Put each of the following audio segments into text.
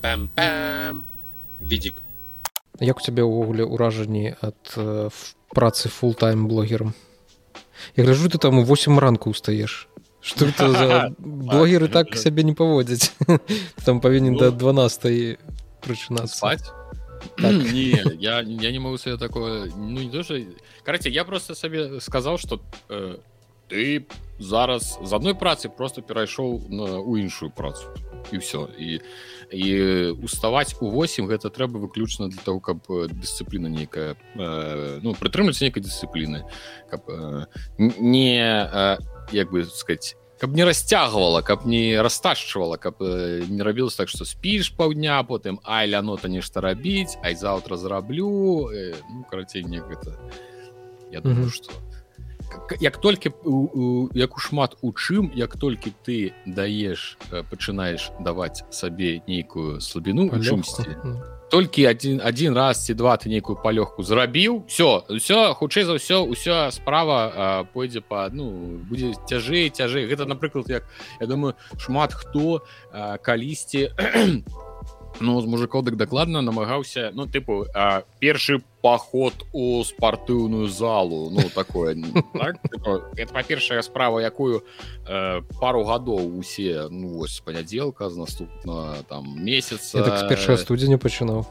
пам-пам-пам. Відзік як у цябе ўвогуле ўражанні ад э, працы фултайм блогерам? Я гляжу ты там у 8 ранку устаеш что блогеры так сябе не паводзяць там павінен да 12 прычына спать? Так. не, я я не могу себе такое ну не тоже короче я просто сабе сказал что э, ты зараз з адной працы просто перайшоў на у іншую працу. І все і і уставаць у 8 гэта трэба выключна для того каб дысцыпліна нейкая э, ну прытрымліваць нейкай дысцыпліны каб э, не э, як бы сказать каб не расцягвала каб не расташчвала каб э, не рабілася так что спіш паўдня потым ай лянота нешта рабіць ай заўтра зраблю э, ну, карацей не гэта я думаю что mm -hmm як толькі як у шмат у чым як толькі ты даеш пачынаеш даваць сабе нейкую слабіну чымсьці толькі один один раз ці два ты нейкую палёгку зрабіў все все хутчэй за ўсё ўсё справа пойдзе по ну будзе цяжэй цяжэй. Гэта напрыклад як я думаю шмат хто калісьці ну з мужикоў дык дакладна намагаўся ну тыпу першы паход у спартыўную залу ну такое так? это па-першая справа якую э, пару гадоў усе ну вось панядзелка з наступна там месяца так першая студзеня пачынаў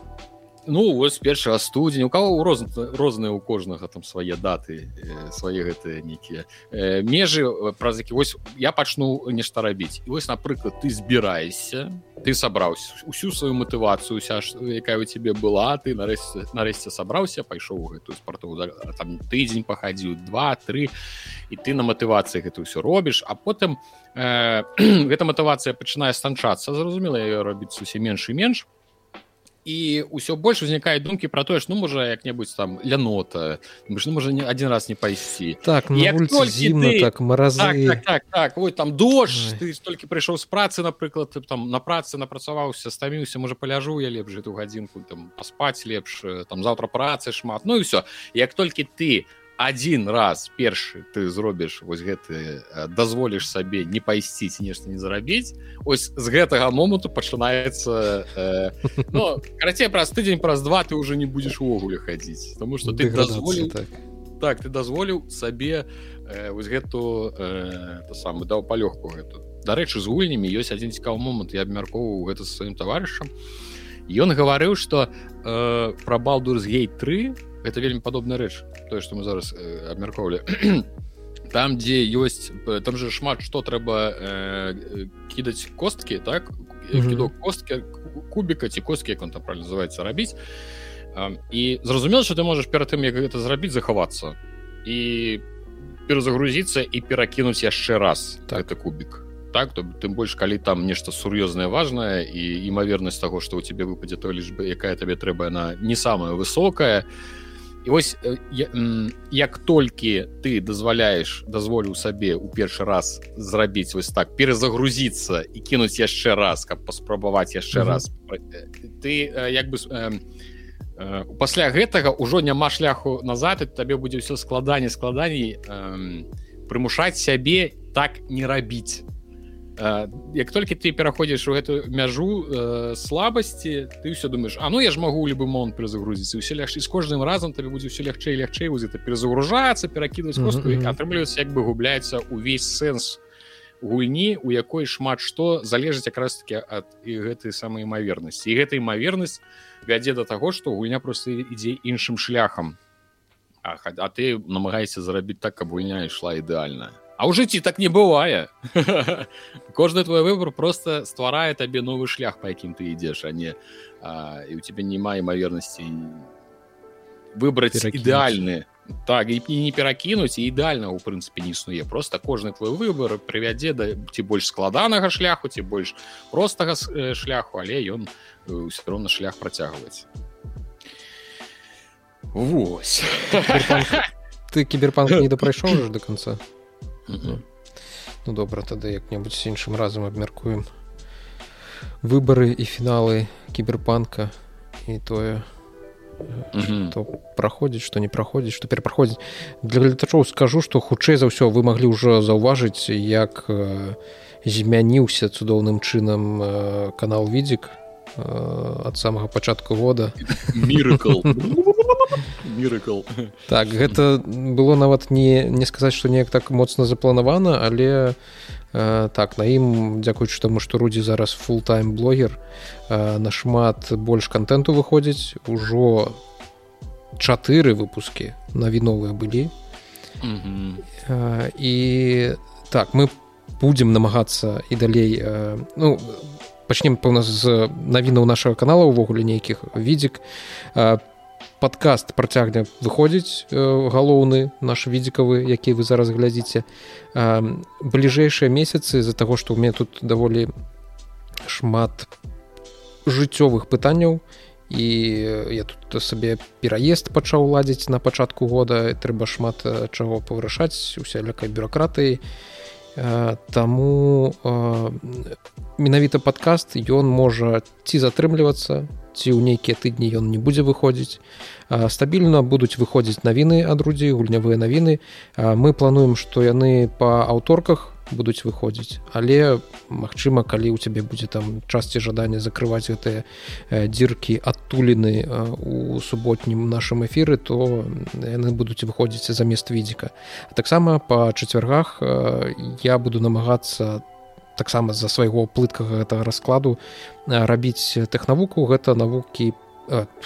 ну вось першага студзень. У кого роз розныя у кожнага там свае даты э, свае гэтыя нейкія э, межы э, праз які вось я пачну нешта рабіць. І вось напрыклад ты збіраешься ты сабраўся усю сваю матывацыю уся якая у тебе была ты нарэшце нарэшце сабраўся пайшоў гэтую спарту там тыдзень пахадзіў два три і ты на матывацыі гэта ўсё робіш а потым э, гэта матывацыя пачынае станчацца зразумела ее рабіць усе менш і менш і ўсё больш узнікае думкі про тое ж ну можа як-небудзь там лянота мы ж ну можа не один раз не пайсці так зімна ты... так маразы так, так, так, так. ой там дождж ты толькі прыйшоў з працы напрыклад ты там на працы напрацаваўся стаміўся можа паляжу я лепш эту гадзінку там паспаць лепш там заўтра працы шмат ну і все як толькі ты один раз першы ты зробіш вось гэты дазволіш сабе не пайсціць нешта не зарабіць ось з гэтага моманту пачынаецца э, ну, карацей праз тыдзень праз два ты уже не будзеш увогуле хадзіць тому что ты дазволіў так. так ты дазволіў сабе э, вось гэту э, самы даў палёгку гэту дарэчы з гульнямі ёсць адзін цікавы момант я абмяркоўваў гэта сваім таварышам ён гаварыў что э, пра балдур з гей 3 это вельмі падобная рэч тое што мы зараз э, абмяркоўвалі там дзе ёсць э, там же шмат што трэба э, кідаць косткі так? Кідок косткі кубіка ці косткі як он там правильно называется рабіць э, і зразумела что ты можаш перад тым як гэта зрабіць захавацца і перазагрузіцца і перакінуць яшчэ раз так. это кубік так то тым больш калі там нешта сур'ёзнае важное і імавернасць таго што у тебе выпадзе той лічбы якая табе трэба на не самая высокая і вось як толькі ты дазваляеш дазволіў сабе у першы раз зрабіць вось так перазагрузіцца і кінуць яшчэ раз каб паспрабаваць яшчэ mm -hmm. раз ты як бы пасля гэтага ўжо няма шляху назад табе будзе ўсё складанне складаней прымушаць сябе так не рабіць як толькі ты пераходзіш у гэту мяжу э, слабасці ты ўсё думаешь А ну я ж магу любы момант перазагрузіцца ўсе лягчэй з кожным разам табе будзе ўсё лягчэй лягчэй воз это перазагружацца перакідваць мозгу mm -hmm. атрымліваецца як бы губляецца увесь сэнс гульні у якой шмат што залежыць якраз таки ад і гэтай самай імавернасці. І гэта імавернасць вядзе да таго што гульня просто ідзе іншым шляхам. А, а ты намагаешься зарабіць так каб гульня ішла ідэальная А ў жыцці так не бывае кожны твой выбор просто стварае табе новы шлях па якім ты ідзеш а не а, і у тебе няма імавернасці выбраць ідэальны так і не перакінуць ідэальна у прынцыпе не існуе просто кожны твой выбор прывядзе да ці больш складанага шляху ці больш простага шляху але ён все роўна шлях працягваць Вось ты кіберпанк не дапрайшоў до конца ну добра тады як-небудзь іншым разам абмяркуем выбары і фіналы кіберпанка і тое то праходзіць што не праходзіць што перапраходзіць. Для гледачоў скажу што хутчэй за ўсё вы маглі ўжо заўважыць як змяніўся цудоўным чынам канал відзік ад самага пачатку года. Мірыкл так гэта было нават не не сказаць што неяк так моцна запланавана але э, так на ім дзякуючы таму што рудзі зараз фултайм блогер э, нашмат больш контенту выходзіць. Ужо чатыры выпускі навіновыя былі. Э, і так мы будзем намагацца і далей э, ну пачнем пэўна з навінаў нашага канала увогуле нейкіх. Відзік подкаст працягне выходзіць галоўны наш відзікавы які вы зараз глядзіце. Бліжэйшыя месяцы з-за таго што ў мяне тут даволі шмат жыццёвых пытанняў і я тут сабе пераезд пачаў ладзіць на пачатку года трэба шмат чаго павырашаць усялякай бюракратыі Таму менавіта падкаст ён можа ці затрымлівацца ці ў нейкія тыдні ён не будзе выходзіць стабільна будуць выходзіць навіны ад рудзі гульнявыя навіны мы плануем што яны па аўторках будуць выходзіць. Але магчыма калі ў цябе будзе там часці жадання закрываць гэтыя дзіркі адтуліны у суботнім нашым эфіры то яны будуць выходзіць замест відзіка. Таксама па чацвяргах я буду намагацца таксама з-за свайго плыткага гэтага раскладу рабіць тэхнавуку. Гэта навукі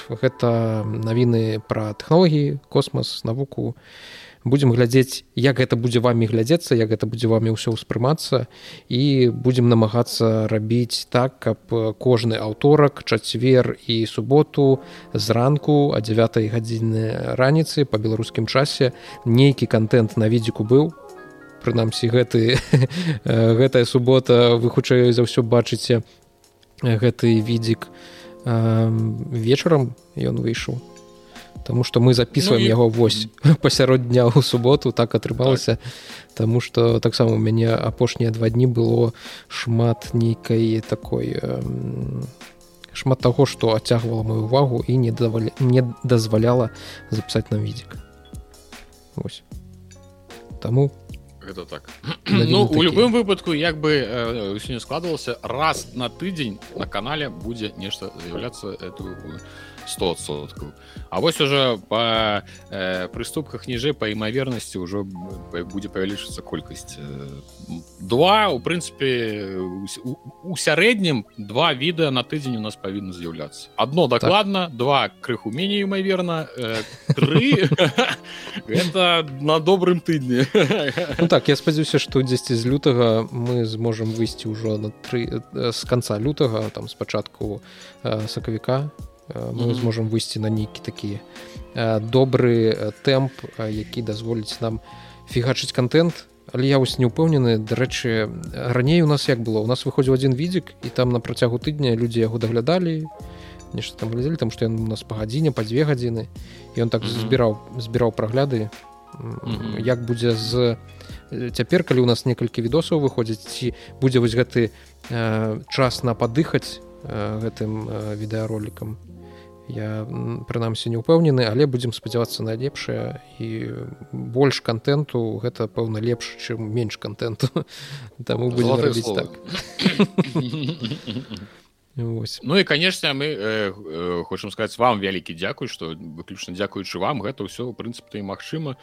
гэта навіны пра тэхналогіі космас навуку і будзем глядзець як гэта будзе вами глядзецца як гэта будзе вами ўсё ўспрымацца. І будзем намагацца рабіць так каб кожны аўторак чацвер і суботу зранку а 9 гадзіны раніцы по беларускім часе нейкі контент на відзіку быў. Прынамсі гэты гэтая субота вы хутчэй за ўсё бачыце гэты відзік вечарам ён выйшаў Таму што мы записываем ну, і... яго вось пасярод дня ў суботу так атрымалася так. Таму што таксама у мяне апошнія два дні было шмат нейкай такой шмат таго што адцягвала мою увагу і не давалі... не дазваляла запісаць нам відзік Таму гэта так. ну у любым выпадку як бы ўсё не складвалася раз на тыдзень на канале будзе нешта з'яўляцца эту 100соткаў А вось уже по э, прыступках ніжэй па імавернасці ўжо будзе павялічыцца колькасць два у прынцыпе у сярэднім два відэа на тыдзень у нас павінна з'яўляцца одно дакладна так. два крыху меней імаверна э, это на добрым тыдні ну, так я спадзяюся што дзесьці з лютага мы зможам выйсці ўжо на тры з канца лютага там спачатку э, сакавіка мы mm -hmm. зможам выйсці на нейкі такі добры тэмп які дазволіць нам фігачыць контент але я вось не ўпэўнены дарэчы раней у нас як было у нас выходзіў один відзік і там на працягу тыдня людзі яго даглядалі нешта там глядзелі там што ён у нас па гадзіне па дзве гадзіны і он так mm -hmm. збіраў збіраў прагляды mm -hmm. як будзе з цяпер калі у нас некалькі відосаў выходзіць ці будзе вось гэты э, час на падыхаць гэтым э, відэаролікам. Я прынамсі не ўпэўнены але будзем спадзявацца на лепшае і больш контенту гэта пэўна лепш чым менш контенту таму будем рабіць так. Ну і конечно мы э, э, хочам сказаць вам вялікі дзякуй што выключна дзякуючы вам гэта ўсё ў прынцыпе і магчыма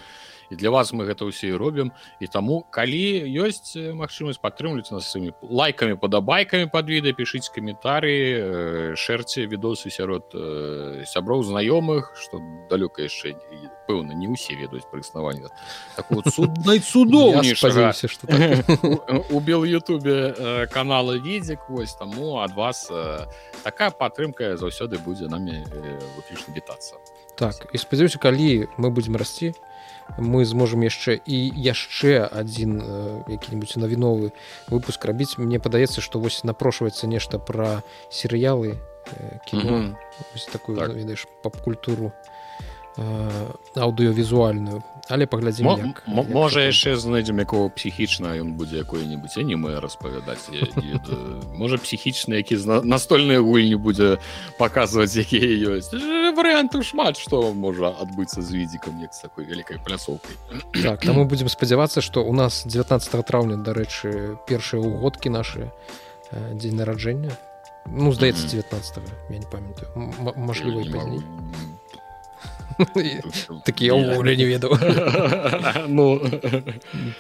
і для вас мы гэта ўсе і робім і таму калі ёсць магчымасць падтрымліваць нас сваімі лайкамі падабайкамі под відэа пішыць каментары шэрце відосы сярод сяброў знаёмых што далёка яшчэ пэўна не ўсе ведаюць пра існаванне. Цуднай цудоўнейшага у бел Ютубе канала відзік вось таму ад вас такая падтрымка заўсёды будзе намі выключна вітацца. Так і спадзяюся калі мы будзем расці то мы зможам яшчэ і яшчэ адзін які-нибудь навіновы выпуск рабіць мне падаецца што вось напрошваецца нешта пра серыялы э, кіно mm -hmm. такую так. ведаеш пап-культуру аўдыёвізуальную але паглядзім як, можа яшчэ знойдзем якого псіхічна ён будзе якое-нибудь аніме распавядаць. Можа псіхічна які настольныя гульні будзе паказваць якія ёсць. Варыянту шмат што можа адбыцца з відзікам як з такой вялікай пляцоўкай так там мы будзем спадзявацца што у нас 19 траўня дарэчы першыя ўгодкі наши дзень нараджэння. Ну здаецца 19 я не памятаю. Мажліва і пазней такія ўвогуле не ведаў ну.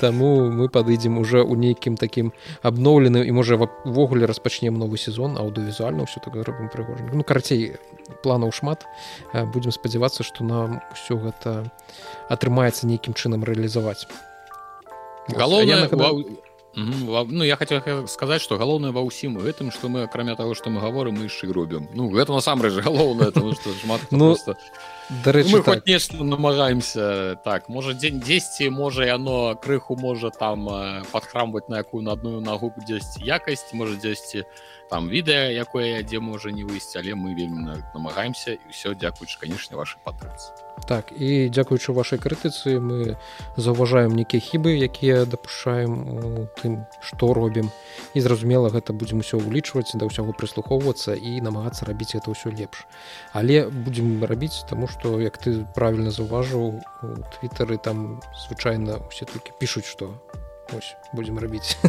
Таму мы падыдзем уже ў нейкім такім абноўленым і можа ввогуле распачнем новы сезон аўдыовізуальна ўсё так робім прыгожа ну карацей планаў шмат будзем спадзявацца што нам ўсё гэта атрымаецца нейкім чынам рэалізаваць галоўна Ну я хотел сказаць что галоўнае ва ўсім гэтым что мы акрамя того что мы говорим мы яшчэ робім Ну гэта насамрэч галоўнае шмат ну, просто дарэчы так. нешта намагаемся так можа дзень 10 можа яно крыху можа там падхрамваць на якую на адную нагу дзесьці якасць можа дзесьці там відэа якое дзе можа не выйсці але мы вельмі намагаемся і ўсё дзякуючы канешне вашай падтрымцы. Так і дзякуючы вашай крытыцы мы заўважаем нейкія хібы якія дапушаем у тым што робім. І зразумела гэта будзем усё ўлічваць да ўсяго прыслухоўвацца і намагацца рабіць это ўсё лепш. Але будзем рабіць таму што як ты правільна заўважыў у твиттары там звычайна усе толькі пішуць што Ось, будем рабіць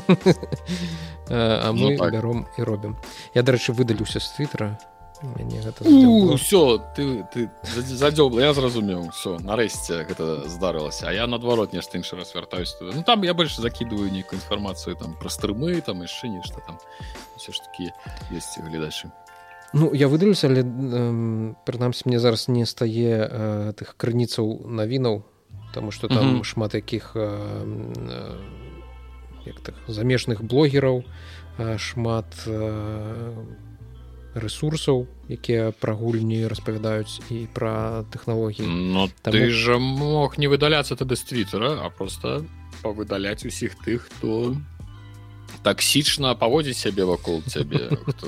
а мы ну, так. бяром і робім я дарэчы выдаліўся з твиттера. Все ты ты задзёбла я зразумеў все нарэшце гэта здарылася А я наадварот нешта іншы раз вяртаюсь туды ну там я больш закидываю нейкую інфармацыю там пра стрымы там яшчэ нешта там. Все ж таки есть гледачы Ну я выдалюся але э, прынамсі мне зараз не стае э, тых крыніцаў навінаў потому что там mm -hmm. шмат якіх э, э, як так замежных блогераў шмат ресурсаў якія пра гульні распавядаюць і пра тэхналогіі. Ну Таму... ты жа мог не выдаляцца тады з твиттера а просто павыдаляць усіх тых хто таксічна паводзіць сябе вакол цябе хто...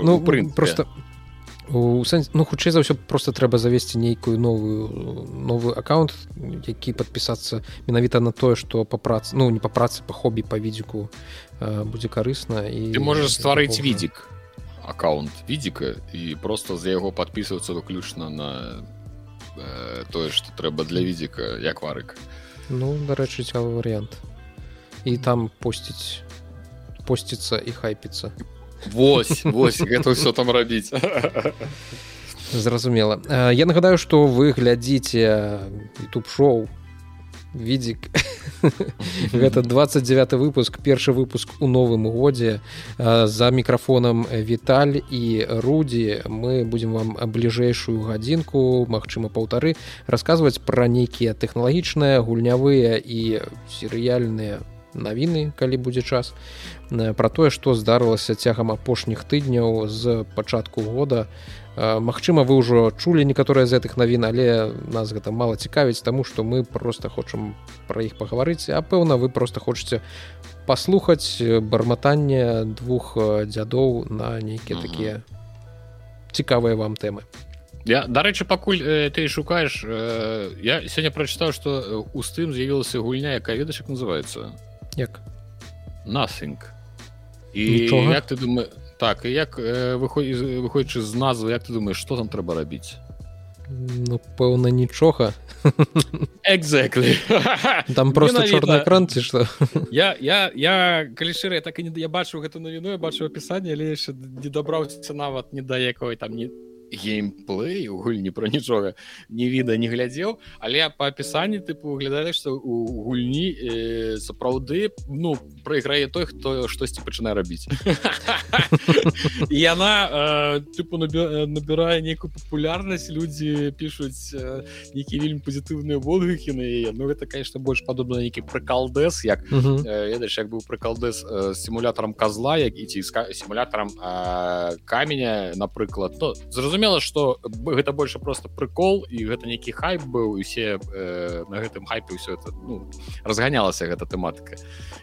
ну просто у сэнс ну хутчэй за ўсё просто трэба завесці нейкую новую новы аккаунт які подпісацца менавіта на тое что па працы ну не па працы па хобі па відзіку будзе карысна і ты можаш стварыць відзік аккаунт відзіка і просто за яго подписывацца выключна на э, тое что трэба для відзіка як варык ну дарэчы цікавы варыянт і там посціць посціцца і хайпіцца Вось вось гэта ўсё там рабіць зразумела я нагадаю что вы глядзіце youtube шоу відзік гэта 29 выпуск першы выпуск у новым годзе за мікрафонам віталь і рудзі мы будзем вам бліжэйшую гадзінку Мачыма паўтары расказваць пра нейкія тэхналагічныя гульнявыя і серыяльныя навіны калі будзе час пра тое што здарылася цягам апошніх тыдняў з пачатку года. Магчыма вы ўжо чулі некаторыя з гэтых навін але нас гэта мала цікавіць таму што мы просто хочам пра іх пагаварыць. А пэўна вы просто хочаце паслухаць барматанне двух дзядоў на нейкія такія цікавыя вам тэмы. Я дарэчы пакуль э, ты шукаеш э, я сёння прачытаў што у стым з'явілася гульня якая ведаеш як называется як? Nothing і Нічога? як ты думаю так і як выходзячы з назвы як ты думаешь что там трэба рабіць ну пэўна нічога exactly. там просто чорны экран ці што я я я калі шыра так і не я бачу гэту навіну я бачу апісанне але яшчэ не дабраўся нават не да якой там не геймплей у гульні про нічога не віда не глядзеў але по апісанні тыпу выглядалі што у гульні э, сапраўды ну прайграе той хто штосьці пачынае рабіць яна э, тыпу набірае нейкую папулярнасць людзі пішуць э, нейкі вельмі пазітыўныя водгукі на яе ну гэта конечно больш падобна нейкі прыкалдэс як ведаеш як быў прыкалдэс сімулятарам козла як і ці сімулятарам каменя напрыклад то зразумела зразумела что гэта больше просто прыкол і гэта нейкі хайп быў усе э, на гэтым хайпе ўсё это ну, разганялася гэта тэматыка.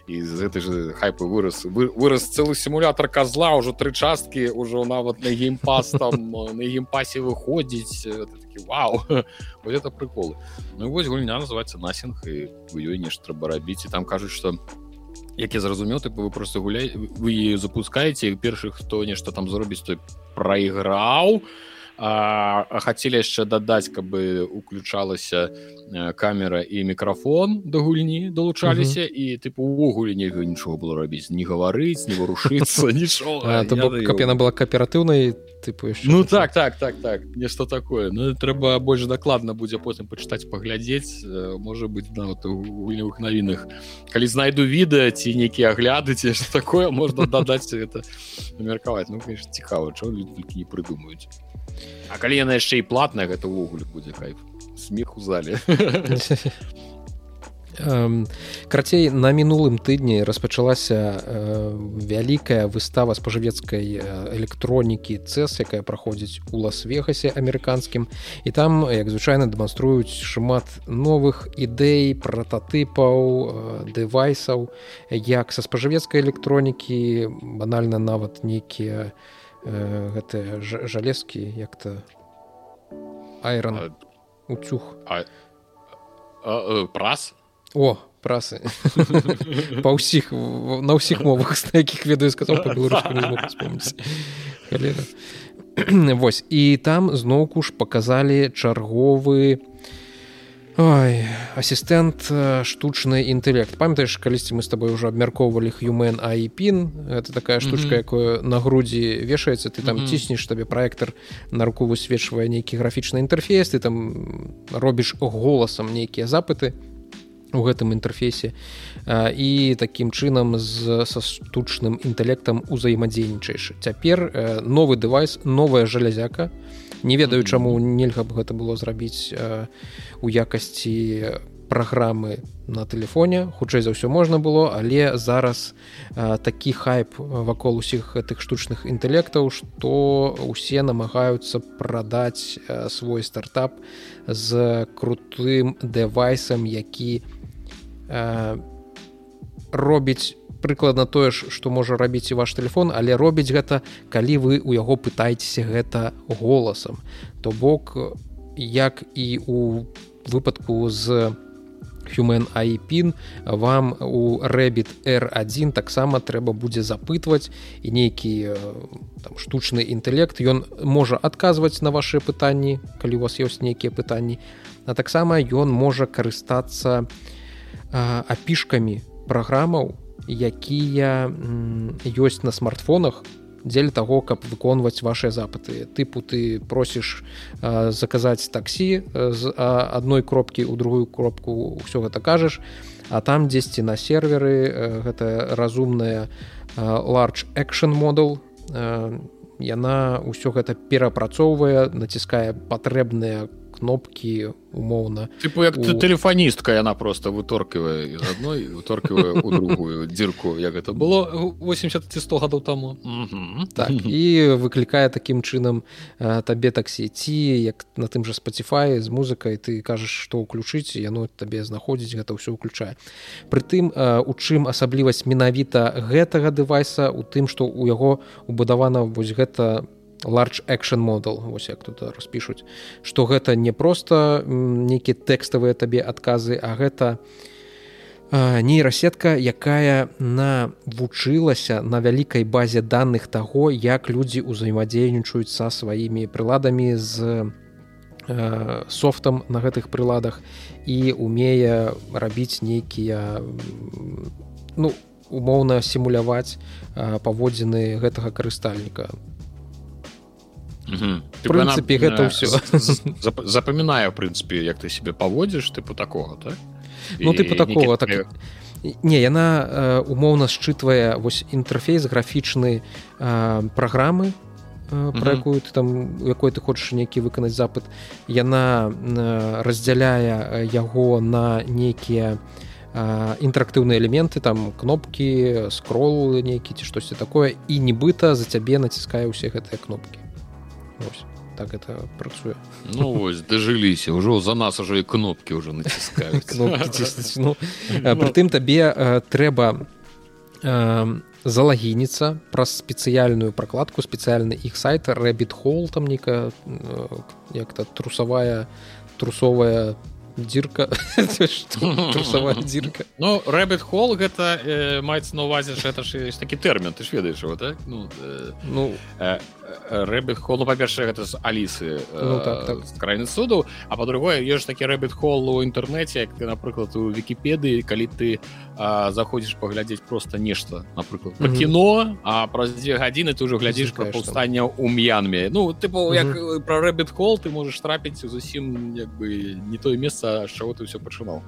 І з гэтай же хайпы вырос вы, вырос цэлы сімулятор козла ўжо тры часткі ўжо нават на геймпас там на геймпасе выходзіць Вау! Вот это приколы. Ну вось гульня называется насінг і у ёй нешта трэба рабіць. І там кажуць что як я зразумеў ты вы просто гуляй вы запускаеце першых хто нешта там зробіць той прайграў а, а хацелі яшчэ дадаць каб уключалася камера і мікрафон да гульні далучаліся mm -hmm. і тыпу увогуле нельга нічого было рабіць не гаварыць не варушыцца нічога каб яна была кааператыўнай тыпу ну так так так так нешта такое. Ну трэба больш дакладна будзе потым пачытаць паглядзець можа быть нават у гульнявых навінах калі знайду відэа ці нейкія агляды ці такое можна дадаць это меркаваць ну цікава толькі не прыдумаюць А калі яна яшчэ і платная гэта ўвогуле будзе кайф. Смех у зале. Карацей на мінулым тыдні распачалася вялікая выстава спажывецкай электронікі цэс якая праходзіць у лас-вегасе амерыканскім. І там як звычайна дэманструюць шмат новых ідэй прататыпаў дэвайсаў як са спажывецкай электронікі банальна нават нейкія гэтыя жалезкі як-то айрон уцюг прас? О прасы. Па ўсіх на ўсіх мовах з якіх ведаю сказаў Вось. І там зноўку ж показалі чарговы Ой, асістэнт штучны інтэлект памятаеш калісьці мы з тобой уже абмяркоўвалі human айпін это такая штучка mm -hmm. якую на грудзі вешаецца ты там mm -hmm. ціснеш табе праектор на руку высвечвае нейкі графічны інтэрфейс ты там робіш голасам нейкія запыты у гэтым інтэрфейсе і такім чынам з са штучным інтэлектам узаемадзейнічаеш. Цяпер новы дэвайс новая жалязяка. Не ведаю чаму нельга б гэта было зрабіць у якасці праграмы на тэлефоне. Хутчэй за ўсё можна было але зараз такі хайп вакол усіх гэтых штучных інтэлектаў што усе намагаюцца прадаць свой стартап з крутым дэвайсам які э, робіць прыкладна тое ж што можа рабіць і ваш телефон але робіць гэта калі вы у яго пытаецеся гэта голасам. То бок як і у выпадку з human айпін вам у рэбіт r1 таксама трэба будзе запытваць і нейкі там штучны інтэлект. Ён можа адказваць на ваши пытанні калі у вас ёсць нейкія пытанні а таксама ён можа карыстацца на апішкамі праграмаў якія ёсць на смартфонах дзеля таго каб выконваць ваши запыты. Тыпу ты просіш заказаць таксі з адной кропкі ў другую кропку ўсё гэта кажаш а там дзесьці на серверы гэта разумная large action модул яна ўсё гэта перапрацоўвае націскае патрэбныя кнопкі умоўна тыпу як у... тэлефаністка яна просто выторкивае из адной выторкивае у другую дзірку як гэта было. 80 ці 100 гадоў таму так, і выклікае такім чынам табе таксі ці як на тым жа спаціфай з музыкай ты кажаш што ўключыць яно табе знаходзіць гэта ўсё ўключае прытым у чым асаблівасць менавіта гэтага дэвайса у тым што у яго убудавана вось гэта по large action model. Вось як тут распішуць что гэта не просто нейкія тэкставыя табе адказы а гэта нейрасетка якая навучылася на вялікай базе данных таго як людзі ўзаемадзейнічаюць са сваімі прыладамі з софтам на гэтых прыладах і умее рабіць нейкія ну умоўна сімуляваць паводзіны гэтага карыстальніка прынцыпе гэта ўсё запамінаю прынцыпе як ты себе паводзіш тыпу такого так ну ты по такого так не яна умоўна счытвае вось інтэрфейс графічны праграмы про якую ты там якой ты хочаш нейкі выканаць запыт яна раздзяляе яго на нейкія інтэрактыўныя элементы там кнопкі скрол нейкі ці штосьці такое і нібыта за цябе націскае ўсе гэтыя кнопкі Ось, так это працуе ну вось дажыліся ўжо за нас уже і кнопки уже націскаюць ну, прытым табе э, трэба э, залагініцца праз спецыяльную пракладку спецыяльны іх сайта рэбіт холл там нейкая э, як-то трусавая трусовая дзірка трусавая дзірка Ну рэбет хол гэта э, маецца на увазе ж это ж такі тэрмін ты ж ведаеш его так ну э, ну э, рэбет холу па-першае гэта з алісы ну, так, так. краіны суду а по-другое ёсць такі рэбет хол у інтэрнэце як ты напрыклад у вкіпедыі калі ты заходзіш паглядзець просто нешта напрыклад mm -hmm. кіно а праз дзве гадзіны ты ўжо глядзіш пра паўстання ў м'янме ну тыпу як mm -hmm. пра рэбет хол ты можаш трапіць зусім як бы не тое месца з чаго ты ўсё пачынаў.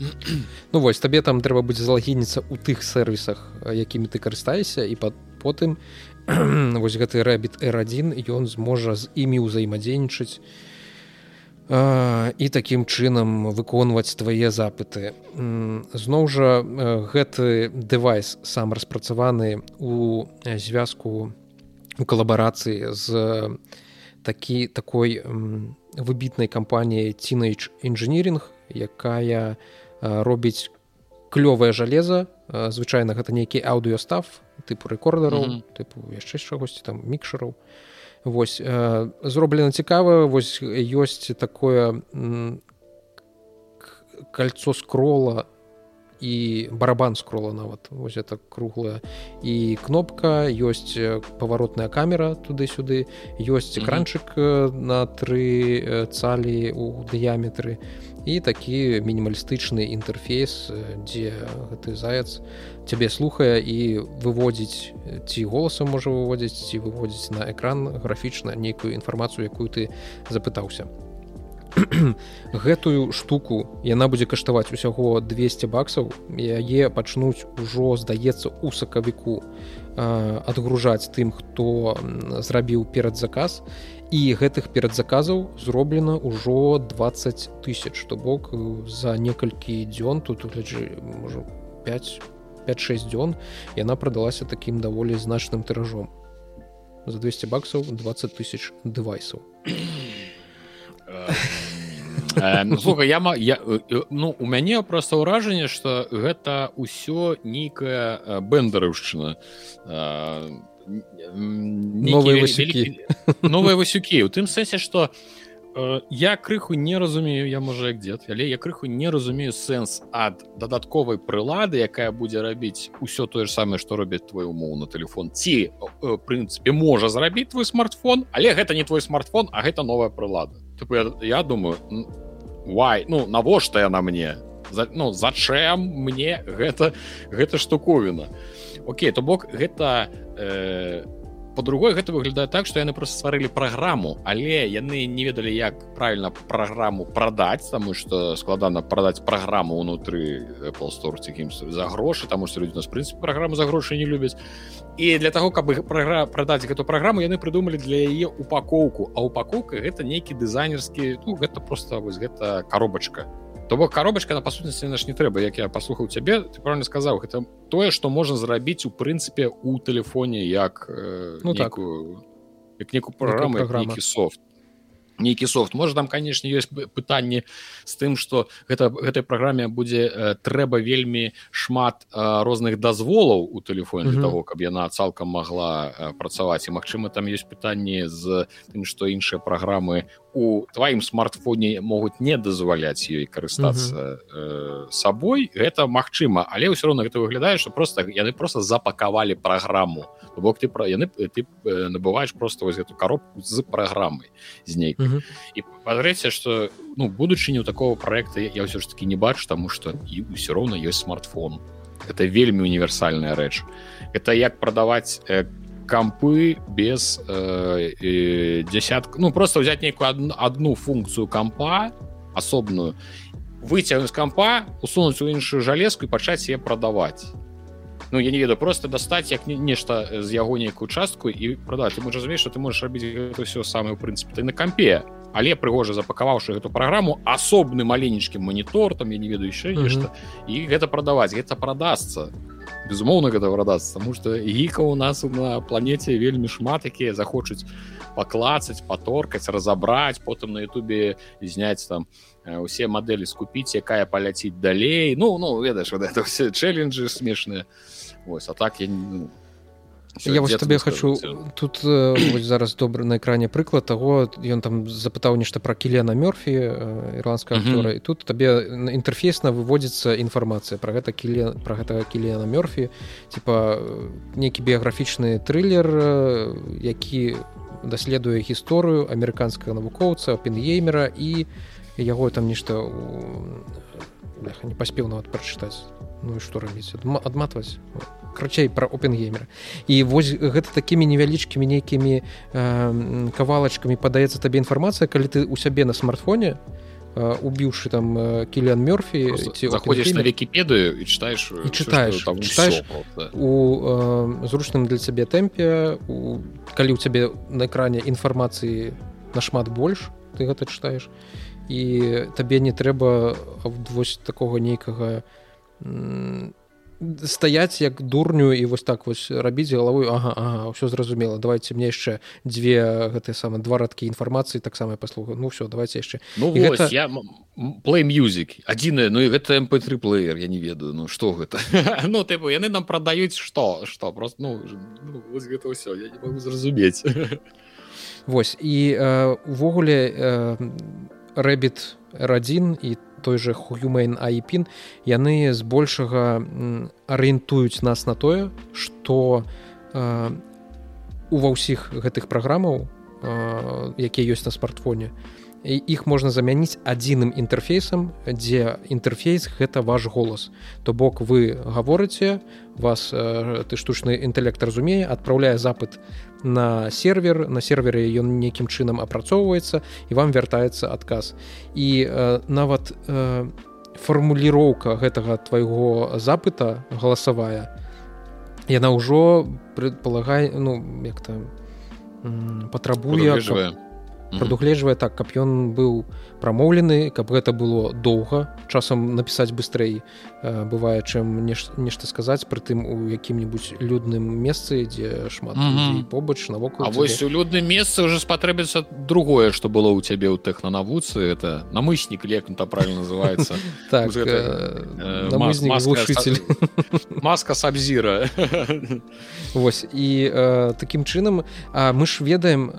Ну вось табе там трэба будзе залагініцца ў тых сервісах якімі ты карыстаешся і па потым вось гэты рэбіт r1 ён зможа з імі ўзаемадзейнічаць і такім чынам выконваць твае запыты. Зноў жа гэты дэвайс сам распрацаваны у звязку у калабарацыі з такі такой выбітнай кампаніяй тинейдж інжыніринг якая робіць клёвае жалеза звычайна гэта нейкі аўдыёстав тыпу рэкордараў mm -hmm. тыпу яшчэ чагосьці там мікшараў восьось э, зроблена цікава вось ёсць такое кольцо скрола і барабан скрола нават вось это круглая і кнопка ёсць паваротная камера туды-сюды ёсць экранчык -hmm. на тры цалі у дыяметры і такі мінімалістычны інтэрфейс дзе гэты заяц цябе слухае і выводзіць ці голасам можа выводзіць ці выводзіць на экран графічна нейкую інфармацыю якую ты запытаўся гэтую штуку. Яна будзе каштаваць усяго 200 баксаў. Яе пачнуць ужо здаецца у сакавіку адгружаць тым хто зрабіў перад заказ і гэтых перадзаказаў зроблена ўжо 20 тысяч то бок за некалькі дзён тут гляджы можа 5 5-6 дзён яна прадалася такім даволі значным тыражом за 200 баксаў 20 тысяч дэвайсаў слуха я я ну у мяне просто ўражанне что гэта ўсё нейкая бэндарыўшчына новые васюкі. новые васюкі. У тым сэнсе что э, я крыху не разумею я можа як дзед але я крыху не разумею сэнс ад дадатковай прылады якая будзе рабіць усё тое ж самае што робіць твой умоўна телефон. Ці э, прынцыпе можа зрабіць твой смартфон але гэта не твой смартфон а гэта новая прылада. Тыпу, я, я думаю why ну навошта яна мне? За, ну зачем мне гэта гэта штуковіна? Окей то бок гэта э, по-другой гэта выглядае так што яны просто стварылі праграму але яны не ведалі як правильно праграму прадаць таму что складана прадаць праграму унутры полсторці за грошы таму что людзі нас прынцып праграму за грошы не любяць. І для того каб прагра прадаць эту праграму яны прыдумалі для яе упакоўку. А упакоўка гэта нейкі дызайнерскі ну гэта просто вось гэта коробочка то бок коробачка на па сутнасці наш не трэба як я паслухаў цябе ты правильно сказаў гэта тое што можна зрабіць у прынцыпе у тэлефоне як э, ну такую як некую праграму софт нейкі софт можа там канешне ёсць пытанне з тым что гэта гэтай праграме будзе э, трэба вельмі шмат э, розных дазволаў у тэлефоне для mm -hmm. того каб яна цалкам могла э, працаваць і Мачыма там ёсць пытанне з тым што іншыя праграмы у тваім смартфоне могуць не дазваляць ёй карыстацца mm -hmm. э, сабой гэта магчыма але ўсё роўно гэта выглядае что просто яны просто запакавалі праграму бок ты пра яны ты э, набываешь просто вось эту коробку з праграмай з ней mm -hmm. І патрэця что ну будучыні у такого проекта я ўсё ж таки не бачу тому что і ўсё роўна ёсць смартфон. Это вельмі універсальная рэч это як прадаваць э, кампы без э, э, десятка ну просто взять нейкую одну, одну функцию кампа асобную выцягнуць кампа усунуць у іншую жалезку і пачаць яе прадаваць Ну я не ведаю просто дастаць як нешта з яго нейкую частку і ты можа разумееш что ты можаш рабіць все самое у прынцыпе ты на кампе але прыгожа запакаваўшы эту праграму асобны маленечкі монітор там я не ведаю яшчэ нешта mm -hmm. і гэта прадаваць гэта прадасца безумоўна гэта прадацца тому что гіка у нас на планете вельмі шмат якія захочуць паклацаць паторкаць разабраць потым на Ютубе зняць там усе мадэлі скупіць якая паляціць далей. Ну ну ведаеш вот это все чэленджы смешныя Вось а так я ну, я вось табе хочу тут вось зараз добра на экране прыклад того ён там запытаў нешта про кілена мёрфі ірландская актора і тут табе інтэрфейсна выводзіцца інфармацыя про гэта кіле про гэтага кілена мёрфі типа нейкі біяграфічны трылер які даследуе гісторыю амерыканскага навукоўца пенгеймера і яго там нешта не паспеў нават прачытаць ну і што рабіць адматваць крачэй пра опенгеймера і вось гэта такімі невялічкімі нейкімі э, кавалачкамі падаецца табе інфармацыя калі ты у сябе на смартфоне убіўшы там кіліан мёрфі ці заходзіш на вкіпедыю і читаеш і читаеш там читаеш у э, зручным для цябе тэмпе у калі ў цябе на экране інфармацыі нашмат больш ты гэта читаеш і табе не трэба вось такого нейкага не стаяць як дурню і вось так вось рабіць галавой ага, ага ўсё зразумела давайте мне яшчэ дзве гэтыя самы два радкі інфармацыі таксама паслуга ну все давайте яшчэ ну, гэта... я play music адзінае ну і гэта mp3 плеер я не ведаю ну что гэта? Ну ты яны нам прадаюць что что просто ну, ну гэта ўсё я не могу зразумець. Восьось і увогуле рэбіт r1 і там той же Human Айпін яны збольшага арыентуюць нас на тое што э, ува ўсіх гэтых праграмаў э, якія ёсць на смартфоне іх можна замяніць адзіным інтэрфейсам дзе інтэрфейс гэта ваш голас. То бок вы гаворыце вас э, ты штучны інтэлект разумее адпраўляе запыт на сервер на сервере ён нейкім чынам апрацоўваецца і вам вяртаецца адказ. І э, нават э, фармуліроўка гэтага твайго запыта галасавая яна ўжо предполагай ну як там патрабуе прадугледжвае так каб ён быў прамоўлены каб гэта было доўга часам напісаць быстрэй э, бывае чым нешта сказаць пры тым у якім-нибудь людным месцы дзе шмат mm -hmm. побач навокал вось у людным месцы уже спатрэбіцца другое что было у цябе ў тэхнанавуцы это намыснік лекнута правильно называется так э, э, маска сабзіра. Вось і таким чынам мы ж ведаем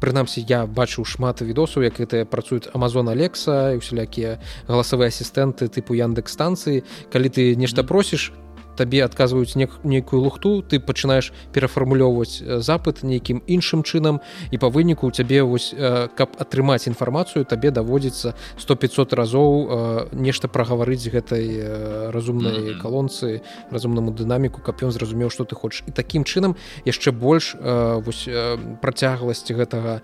прынамсі я бачыў шмат відосаў як гэтыя працуюць Амазон Amazon Алекса усялякія галасавыя асістэнты тыпу яндекс станцыі калі ты нешта просіш табе адказваюць нейкую лухту ты пачынаеш перафармулёўваць запыт нейкім іншым чынам і па выніку у цябе вось каб атрымаць інфармацыю табе даводзіцца 100-500 разоў нешта прагаварыць гэтай разумнай калонцы разумнаму дынаміку каб ён зразумеў што ты хочаш і такім чынам яшчэ больш вось працягласці гэтага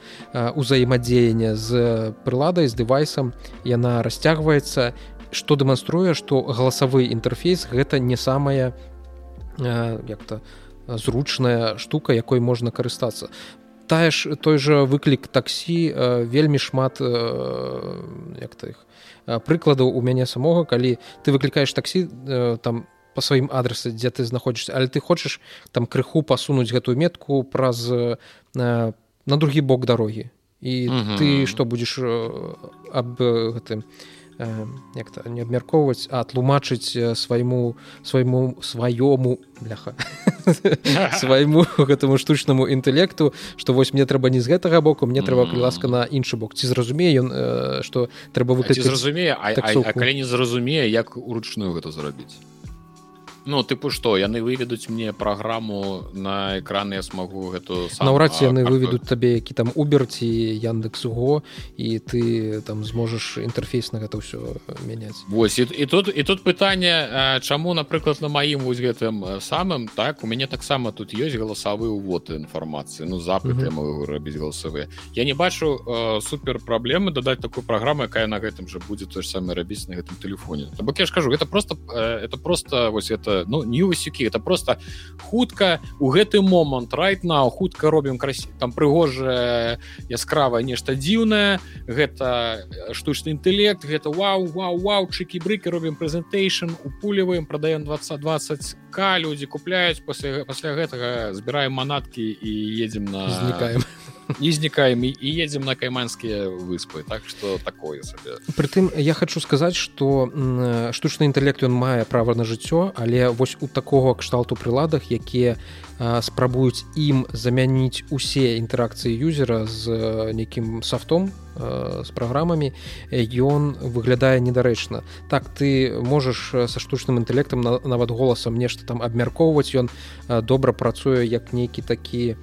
узаемадзеяння з прыладай з дэвайсам яна расцягваецца і што дэманструе што галасавы інтэрфейс гэта не самая э, як-то зручная штука якой можна карыстацца тая ж той жа выклік таксі э, вельмі шмат э, як-то іх прыкладаў у мяне самога калі ты выклікаеш таксі там по сваім адрасе дзе ты знаходзішся але ты хочаш там крыху пасунуць гэтую метку праз на другі бок дарогі і -hmm. ты што будзеш аб гэтым як то не абмяркоўваць а тлумачыць свайму свайму сваёму бляха свайму гэтаму штучнаму інтэлекту што вось мне трэба не з гэтага боку мне трэба ласка на іншы бок. Ці зразумее ён што трэба вы зразумее? Калі не зразумее як уручную гэта зрабіць Ну тыпу што яны выведуць мне праграму на экран я смогу гэту наўрад ці яны выведуць табе які там уберці яндекс го і ты там зможаш інтэрфейс на гэта ўсё мяняць. Вось і, і тут і тут пытанне чаму напрыклад на маім вось гэтым самым так у мяне таксама тут ёсць галасавы увод інфармацыі ну запыт я могу рабіць галасавыя. Я не бачу э, супер праблемы дадаць такую праграму якая на гэтым жа будзе той самы рабіць на гэтым телефоне бок я ж кажу это просто э, это просто вось это ну не высюкі это просто хутка у гэты момант райт на хутка робім красі там прыгожае яскравае нешта дзіўнае гэта штучны інтэлект гэта вау вау вау чыкі брыкі робім прэзентейшн упуліваем прадаем 2020 к людзі купляюць пасля пасля гэтага збіраем манаткі і едзем на знікаем не знікаем і едзем на кайманскія выспы. Так что такое сабе прытым я хочу сказаць что штучны інтэлект ён мае права на жыццё але вось у такого кшталту прыладах якія спрабуюць ім замяніць усе інтэракцыі юзера з нейкім софтом з праграмамі ён выглядае недарэчна. Так ты можаш са штучным інтэлектам нават голасам нешта там абмяркоўваць ён добра працуе як нейкі такі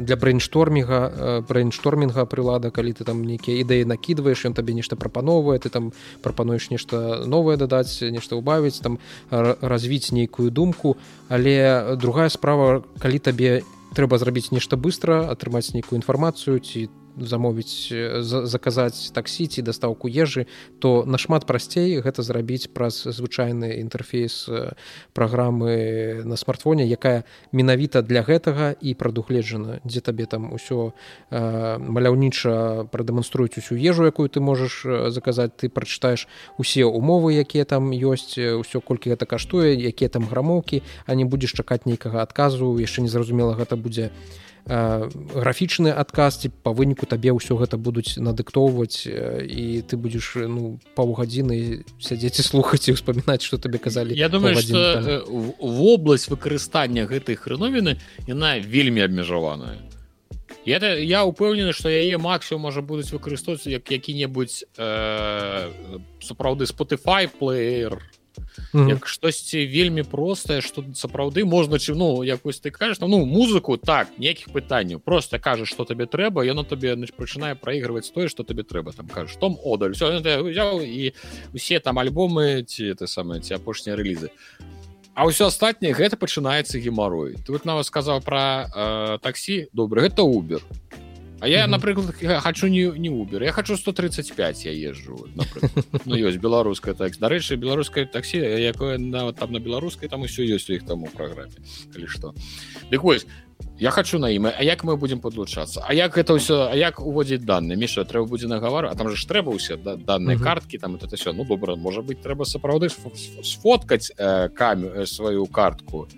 для брейнштормінга брейнштормінга прылада калі ты там нейкія ідэі накідваеш ён табе нешта прапановвае ты там прапануеш нешта новае дадаць нешта ўбавіць там развіць нейкую думку. Але другая справа калі табе трэба зрабіць нешта быстро атрымаць нейкую інфармацыю ці ты замовіць заказаць таксі ці дастаўку ежы то нашмат прасцей гэта зрабіць праз звычайны інтэрфейс праграмы на смартфоне якая менавіта для гэтага і прадугледжана дзе табе там усё маляўніча прадэманструюць усю ежу якую ты можаш заказаць. Ты прачытаеш усе умовы якія там ёсць ўсё колькі гэта каштуе якія там грамоўкі а не будзеш чакаць нейкага адказу. Яшчэ незразумела гэта будзе не графічны адказ ці па выніку табе ўсё гэта будуць надыктоўваць і ты будзеш ну паўгадзіны сядзець і слухаць і ўспамінаць што табе казалі Я думаю что вобласць выкарыстання гэтай хрыновіны яна вельмі абмежаваная. Я я упэўнены што яе максімум можа будуць выкарыстоўваць як які-небудзь э, сапраўды spotify плеер Mm -hmm. як штосьці вельмі простае что сапраўды можна чым ну якось ты кажаш ну музыку так нейкіх пытанняў просто кажаш что табе трэба яно табе пачынае проигрываць тое что табе трэба там кажаш том одаль все взял і усе там альбомы ці это самое ці апошнія рэлізы а ўсё астатняе гэта пачынаецца гемарой ты вот нават сказаў про э, таксі. Добра гэта убер А я, напрыклад, хочу не, не Uber. Я хочу 135 я езжу. Ну, ёсць беларуская таксі. Дарэчы, беларускае таксі, якое нават там на беларускай, там усё ёсць у іх там у праграме. Калі што. Дык вось, я хочу на ім. А як мы будзем падлучацца? А як гэта ўсё, а як уводзіць данные? Міша, трэба будзе нагавар, а там же ж трэба ўсе да, данные карткі, там это все. Ну, добра, можа быць, трэба сапраўды сфоткаць э, камеру, сваю картку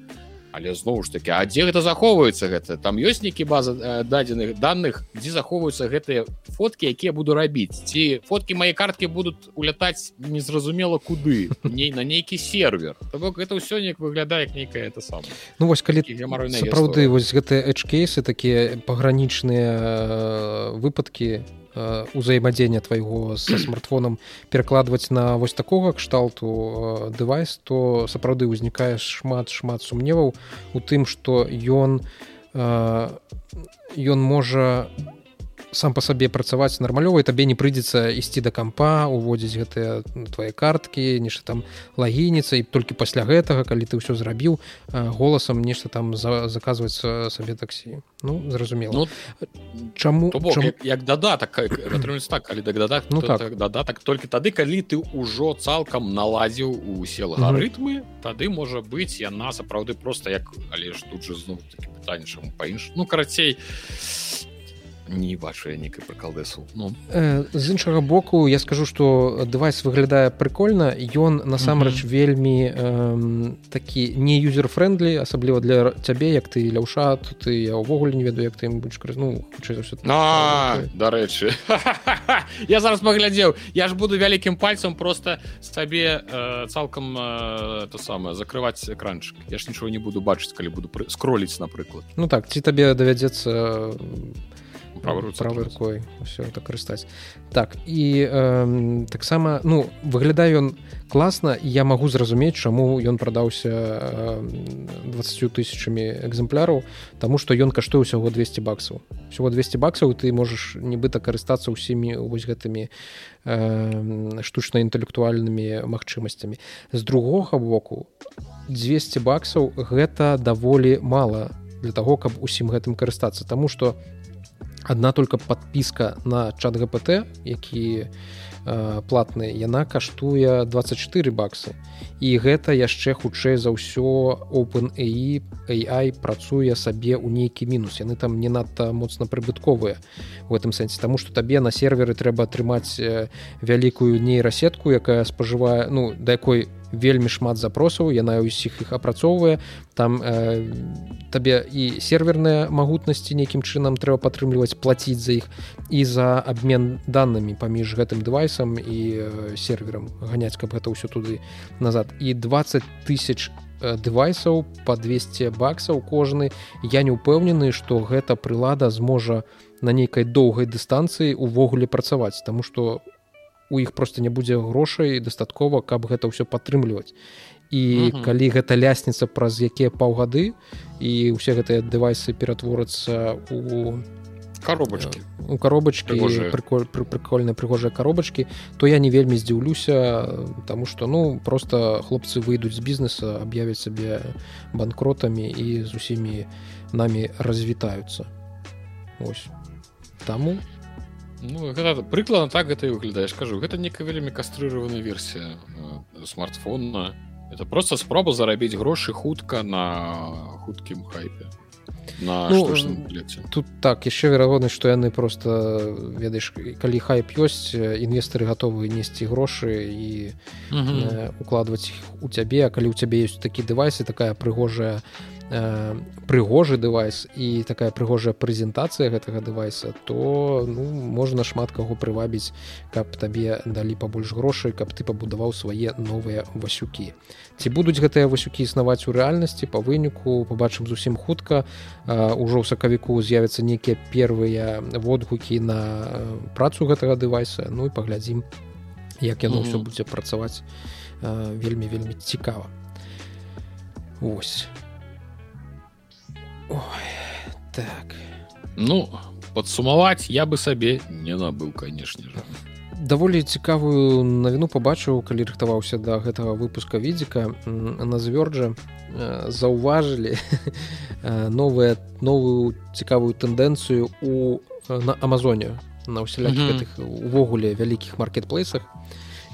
але зноў ж таки а дзе гэта захоўваецца гэта? Там ёсць нейкі база э, дадзеных данных дзе захоўваюцца гэтыя фоткі якія буду рабіць? Ці фоткі мае карткі будуць улятаць незразумела куды? Не на нейкі сервер. То бок гэта ўсё неяк выглядае як нейкая это сам Ну вось калі сапраўды вось гэтыя эчкейсы такія пагранічныя э, выпадкі узаемадзеяння твайго са смартфонам перакладваць на вось такога кшталту дэвайс то сапраўды ўзнікае шмат шмат сумневаў у тым што ён ён можа сам по сабе працаваць нармалёва табе не прыйдзецца ісці да кампа уводзіць гэтыя твае карткі нешта там лагініца і толькі пасля гэтага калі ты ўсё зрабіў голасам нешта там за, заказваць сабе таксі. Ну зразумела. Ну, чаму, бок, чаму... Як, як дадатак так калі дадатак ну, так. так дадатак. Толькі тады калі ты ўжо цалкам наладзіў усе лагарытмы mm -hmm. тады можа быць яна сапраўды просто як але ж тут же зноў пытанне чаму па-інш ну карацей не бачу я некай прыкалдэсу ну. э, з іншага боку я скажу что дэвайс выглядае прыкольна ён насамрэч mm -hmm. вельмі э, такі не юзер френдлі асабліва для цябе як ты ляўша тут ты я ўвогуле не ведаю як ты будешь ну дарэчы я зараз паглядзеў я ж буду вялікім пальцам просто сабе э, цалкам э, то самае закрываць экранчык я ж нічого не буду бачыць калі буду скроліць напрыклад ну так ці табе давядзецца правой рукой все это карыстаць так і э, таксама ну выглядае ён класна я магу зразумець чаму ён прадаўся э, 20 тысячамі экземпляраў тому что ён каштуе ўсяго 200 баксаў. Всего 200 баксаў ты можаш нібыта карыстацца ўсімі вось гэтымі э, штучна-інтэлектуальнымі магчымасцямі. З другога боку 200 баксаў гэта даволі мала для того каб усім гэтым карыстацца тому что у одна только подпіска на чат гпт які э, платны. Яна каштуе 24 баксы. І гэта яшчэ хутчэй за ўсё open AI, AI працуе сабе ў нейкі мінус. Яны там не надта моцна прыбытковыя в этом сэнсе. Тому что табе на серверы трэба атрымаць э, вялікую нейрасетку якая спажывае ну да якой вельмі шмат запросаў яна ўсіх іх апрацоўвае. Там э, табе і серверныя магутнасці нейкім чынам трэба падтрымліваць плаціць за іх і за абмен данными паміж гэтым дэвайсам і э, серверам ганяць каб гэта ўсё туды назад. І 20 тысяч дэвайсаў по 200 баксаў кожны. Я не ўпэўнены что гэта прылада зможа на нейкай доўгай дыстанцыі увогуле працаваць тому что у іх просто не будзе грошай дастаткова каб гэта ўсё падтрымліваць. І угу. калі гэта лясніца праз якія паўгады і ўсе гэтыя дэвайсы ператворацца у коробочки. у коробочки приколь, прикольные прыгожыя коробочки то я не вельмі здзіўлюся тому что ну просто хлопцы выйдуць з бізнеса аб'явяць сабе банкротамі і з усімі нами развітаюцца. Ось таму ну, прыкладна так гэта і выглядае скажу гэта некая вельмі кастрыраваная версія э, смартфона. Это просто спроба зарабіць грошы хутка на хуткім хайпе. На ну, тут так яшчэ верагоднасць што яны просто ведаеш калі хайп ёсць інвестары гатовы несці грошы і укладваць іх у цябе а калі ў цябе ёсць такі дэвайсы такая прыгожая Э, прыгожы дэвайс і такая прыгожая прэзентацыя гэтага дэвайса то ну, можна шмат каго прывабіць каб табе далі пабольш грошай каб ты пабудаваў свае новыя васюкі. Ці будуць гэтыя васюкі існаваць у рэальнасці па выніку побачым зусім хутка. Ўжо ў сакавіку з'явяцца нейкія первыя водгукі на працу гэтага дэвайса. Ну і паглядзім як яно ўсё будзе працаваць. Вельмі вельмі цікава. Ось Ой, так. Ну падсумаваць я бы сабе не набыў канешне же. Даволі цікавую навіну пабачыў калі рыхтаваўся да гэтага выпуска відзіка. На звёрджа заўважылі новая новую цікавую тэндэнцыю у на амазоне на ўсялякіх увогуле вялікіх маркетплейсах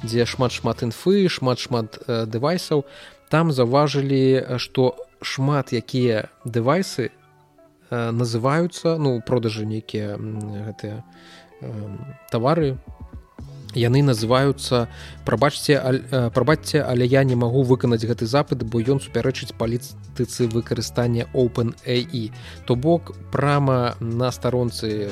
дзе шмат шмат інфы шмат шмат дэвайсаў. Там заўважылі што шмат якія дэвайсы э, называюцца ну продажы нейкія гэтыя э, тавары яны называюцца прабачце э, прабачце але я не магу выканаць гэты запыт бо ён супярэчыць палітыцы выкарыстання open AI то бок прама на старонцы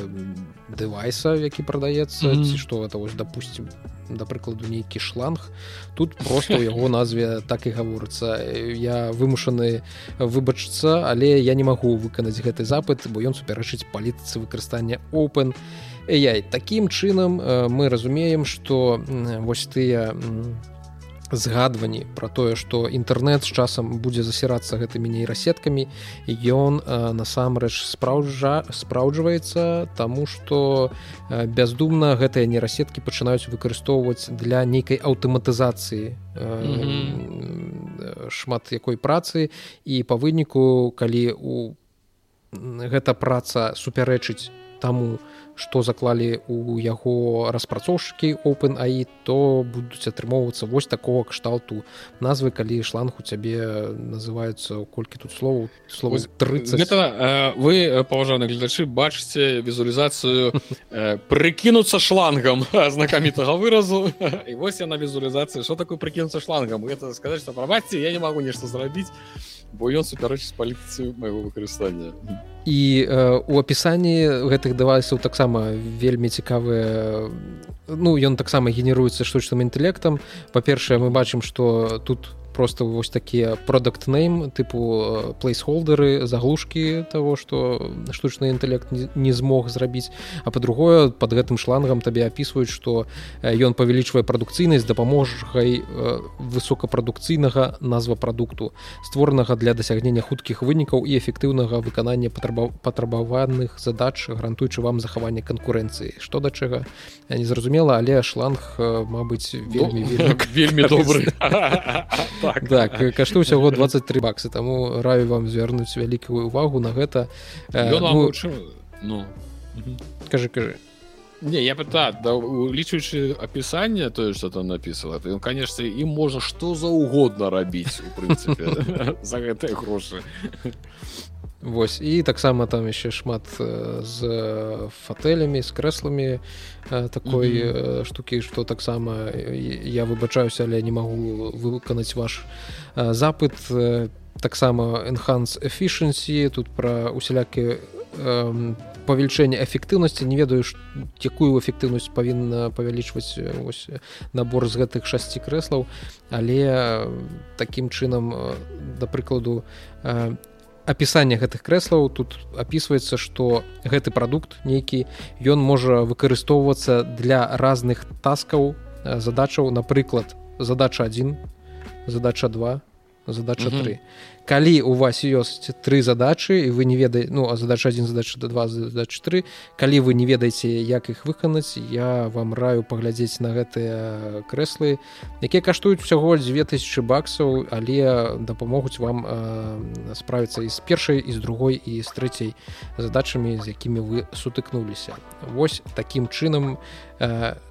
дэвайса які прадаецца mm -hmm. ці што это вось допустим да прыкладу нейкі шланг тут просто у яго назве так і гаворыцца я вымушаны выбачыцца але я не магу выканаць гэты запыт бо ён супярэчыць палітыцы выкарыстання open AI такім чынам мы разумеем что вось тыя згадванні про тое что інтэрнэт з часам будзе засірацца гэтымі нейрасеткамі ён насамрэч спраўджа спраўджваецца тому что бяздумна гэтыя нейрасеткі пачынаюць выкарыстоўваць для нейкай аўтаматызацыі mm -hmm. шмат якой працы і па выніку калі у гэта праца супярэчыць таму што заклалі у яго распрацоўшчыкі open AI то будуць атрымоўвацца вось такого кшталту назвы калі шланг у цябе называюцца колькі тут словаў слова 30 гэта, э, вы паважаны гледачы бачыце візуалізацыю э, прыкінуцца шлангам знакамітага выразу. І вось яна візуалізацыя что такое прыкінуцца шлангам? Гэта сказаць што прабачце я не магу нешта зрабіць бо ён супярэчыць паліцыю майго выкарыстання і э, у апісанні гэтых дэвайсаў таксама вельмі цікавыя ну ён таксама генеруецца штучным інтэлектам. Па-першае мы бачым што тут просто вось такія продукт нейм тыпу плейсхолдеры заглушкі того что штучны інтэлект не змог зрабіць. А по-другое под гэтым шлангам табе опісваюць что ён павялічвае прадукцыйнасць дапаможгай высокапрадукцыйнага назва прадукту створанага для дасягнення хуткіх вынікаў і эфектыўнага выканання патрабаваных задач гарантуючы вам захаванне канкурэнцыі. Что да чага незразумела але шланг Мабыць вельмі вельмі, вельмі добры так, так кашту ўсяго 23 баксы таму раю вам звярнуць вялікую увагу на гэта. Э, ну, ну. кажы кажы. Не я пыта да, улічваючы апісанне тое что там напісала то конечно і можа што за угодно рабіць у прынцыпе за гэтыя грошы Вось. І таксама там яшчэ шмат з фатэлямі з крэсламі такой mm -hmm. штукі што таксама я выбачаюся але не магу выканаць ваш запыт. Таксама enhance efficiency тут пра усялякі павелічэння эфектыўнасці. Не ведаю якую эфектыўнасць павінна павялічваць ось, набор з гэтых шасці крэслаў. Але такім чынам да прыкладу опісанне гэтых крэслаў. Тут опісваецца что гэты прадукт нейкі ён можа выкарыстоўвацца для разных таскаў задачаў. Напрыклад задача 1 задача 2 задача 3 калі у вас ёсць тры задачы і вы не ведаете ну а задача 1 задача до 2 задача 3 калі вы не ведаеце як іх выканаць я вам раю паглядзець на гэтыя крэслы якія каштуюць усяго 2000 баксаў але дапамогуць вам э, справіцца і з першай і з другой і з трэцяй задачамі з якімі вы сутыкнуліся. Вось такім чынам у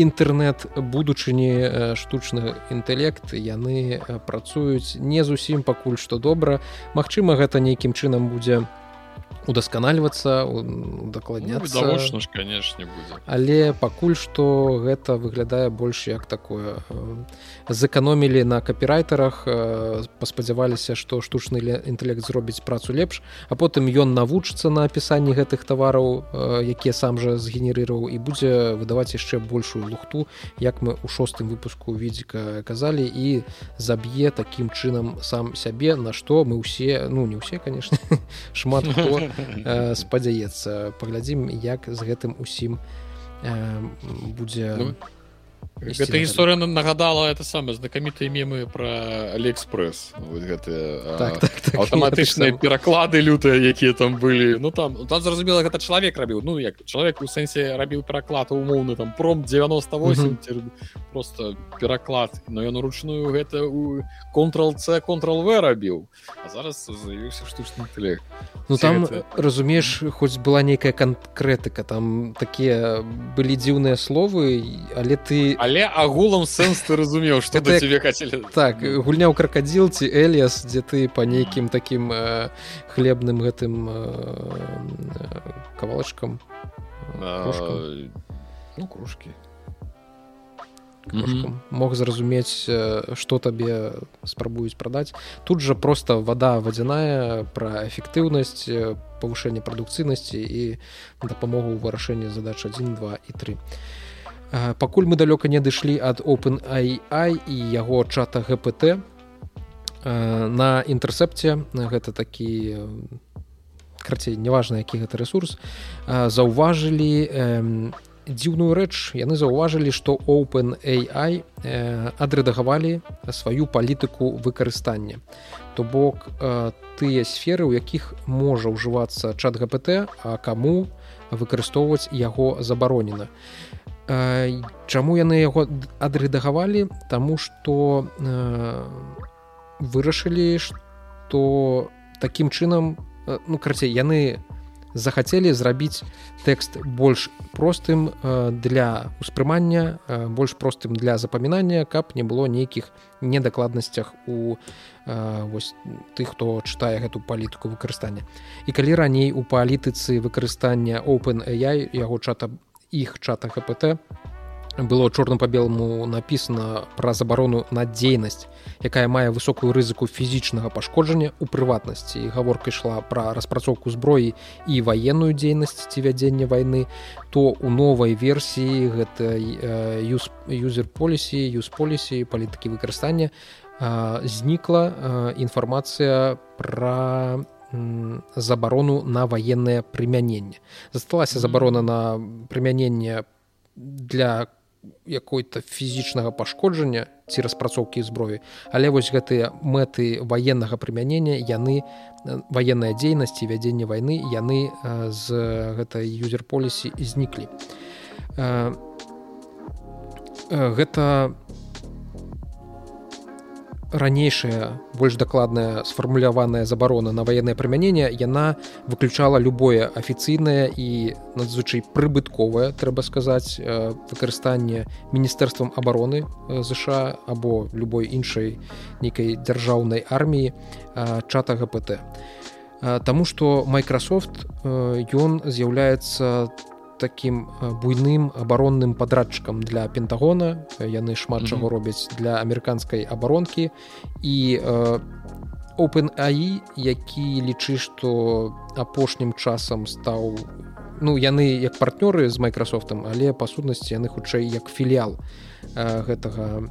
інтэрнэт будучыні штучны інтэлект яны працуюць не зусім пакуль што добра. Мачыма гэта нейкім чынам будзе удасканальвацца удакладняцца ну, конечно будзе. Але пакуль што гэта выглядае больш як такое зэканомілі на капірайтарах паспадзяваліся што штучны інтэлект зробіць працу лепш а потым ён навучыцца на апісанні гэтых тавараў якія сам жа згенерыраў і будзе выдаваць яшчэ большую лухту як мы у шостым выпуску відзіка казалі і заб'е такім чынам сам сябе на што мы ўсе ну не ўсе конечно шмат хто Э, спадзяецца. Паглядзім як з гэтым усім э, будзе ну, гэта гісторыя нагадала это самае знакамітыя мемы про алиэкспресс. Гэты так, так, так, аўтаматычныя пераклады лютыя якія там былі ну там там зразумела гэта чалавек рабіў ну як чалавек у сэнсе рабіў пераклад умоўны там пром 98 просто пераклад но ён уручную гэта у контрол c контрол в рабіў зараз заявіўся штучны інтэлект ну там гэта... разумееш хоць была нейкая канкрэтыка там такія былі дзіўныя словы але ты але але агулам сэнс ты разумеў что да тебе хацелі так гульня ў кракадзіл ці эліас дзе ты по нейкім таким э, хлебным гэтым э, кавалачкам ну кружки. Мог зразумець что табе спрабуюць прадаць тут жа просто вода вадзяная про эфектыўнасць павышэнне прадукцыйнасці і дапамогу ў вырашэнні задач 1 2 і 3 пакуль мы далёка не дышлі ад openai і яго чата гпт на інтэрсепце гэта такі крацей неважна які гэта ресурс заўважылі дзіўную рэч. Яны заўважылі што openai адрэдагавалі сваю палітыку выкарыстання. То бок тыя сферы у якіх можа ўжывацца чат гпт а каму выкарыстоўваць яго забаронена. і Чаму яны яго адрэдагавалі? Таму што э, вырашылі што такім чынам ну карцей яны захацелі зрабіць тэкст больш простым для успрымання э, больш простым для запамінання каб не было нейкіх недакладнасцях у вось тых хто чытае гэту палітыку выкарыстання. І калі раней у палітыцы выкарыстання open яго чата іх чата КПТ было чорным па белому напісана пра забарону на дзейнасць якая мае высокую рызыку фізічнага пашкоджання у прыватнасці. Гаворка ішла пра распрацоўку зброі і ваенную дзейнасць ці вядзення вайны. То у новай версіі гэта юзер полісі юз полісі палітыкі выкарыстання знікла інфармацыя пра забарону на ваеннае прымяненне засталася забарона на прымяненне для якой-то фізічнага пашкоджання ці распрацоўкі зброі але вось гэтыя мэты ваеннага прымянення яны ваенная дзейнасці вядзення вайны яны з гэтай юзер полісі зніклі гэта ранейшая больш дакладная сфармуляваная забарона на ваенное прымянение яна выключала любое афіцыйнае і надзвычай прыбытковае трэба сказаць э, выкарыстанне міністэрствам обороны э, ЗША або любой іншай нейкай дзяржаўнай арміі э, чата гпт Таму што Microsoft ён з'яўляецца таким буйным абаронным падрадчыкам для пентагона. Яны шмат чаго робяць для амерыканскай абаронкі. І OpenAI які лічы што апошнім часам стаў ну яны як партнёры з майкрасофтам але па сутнасці яны хутчэй як філіал э, гэтага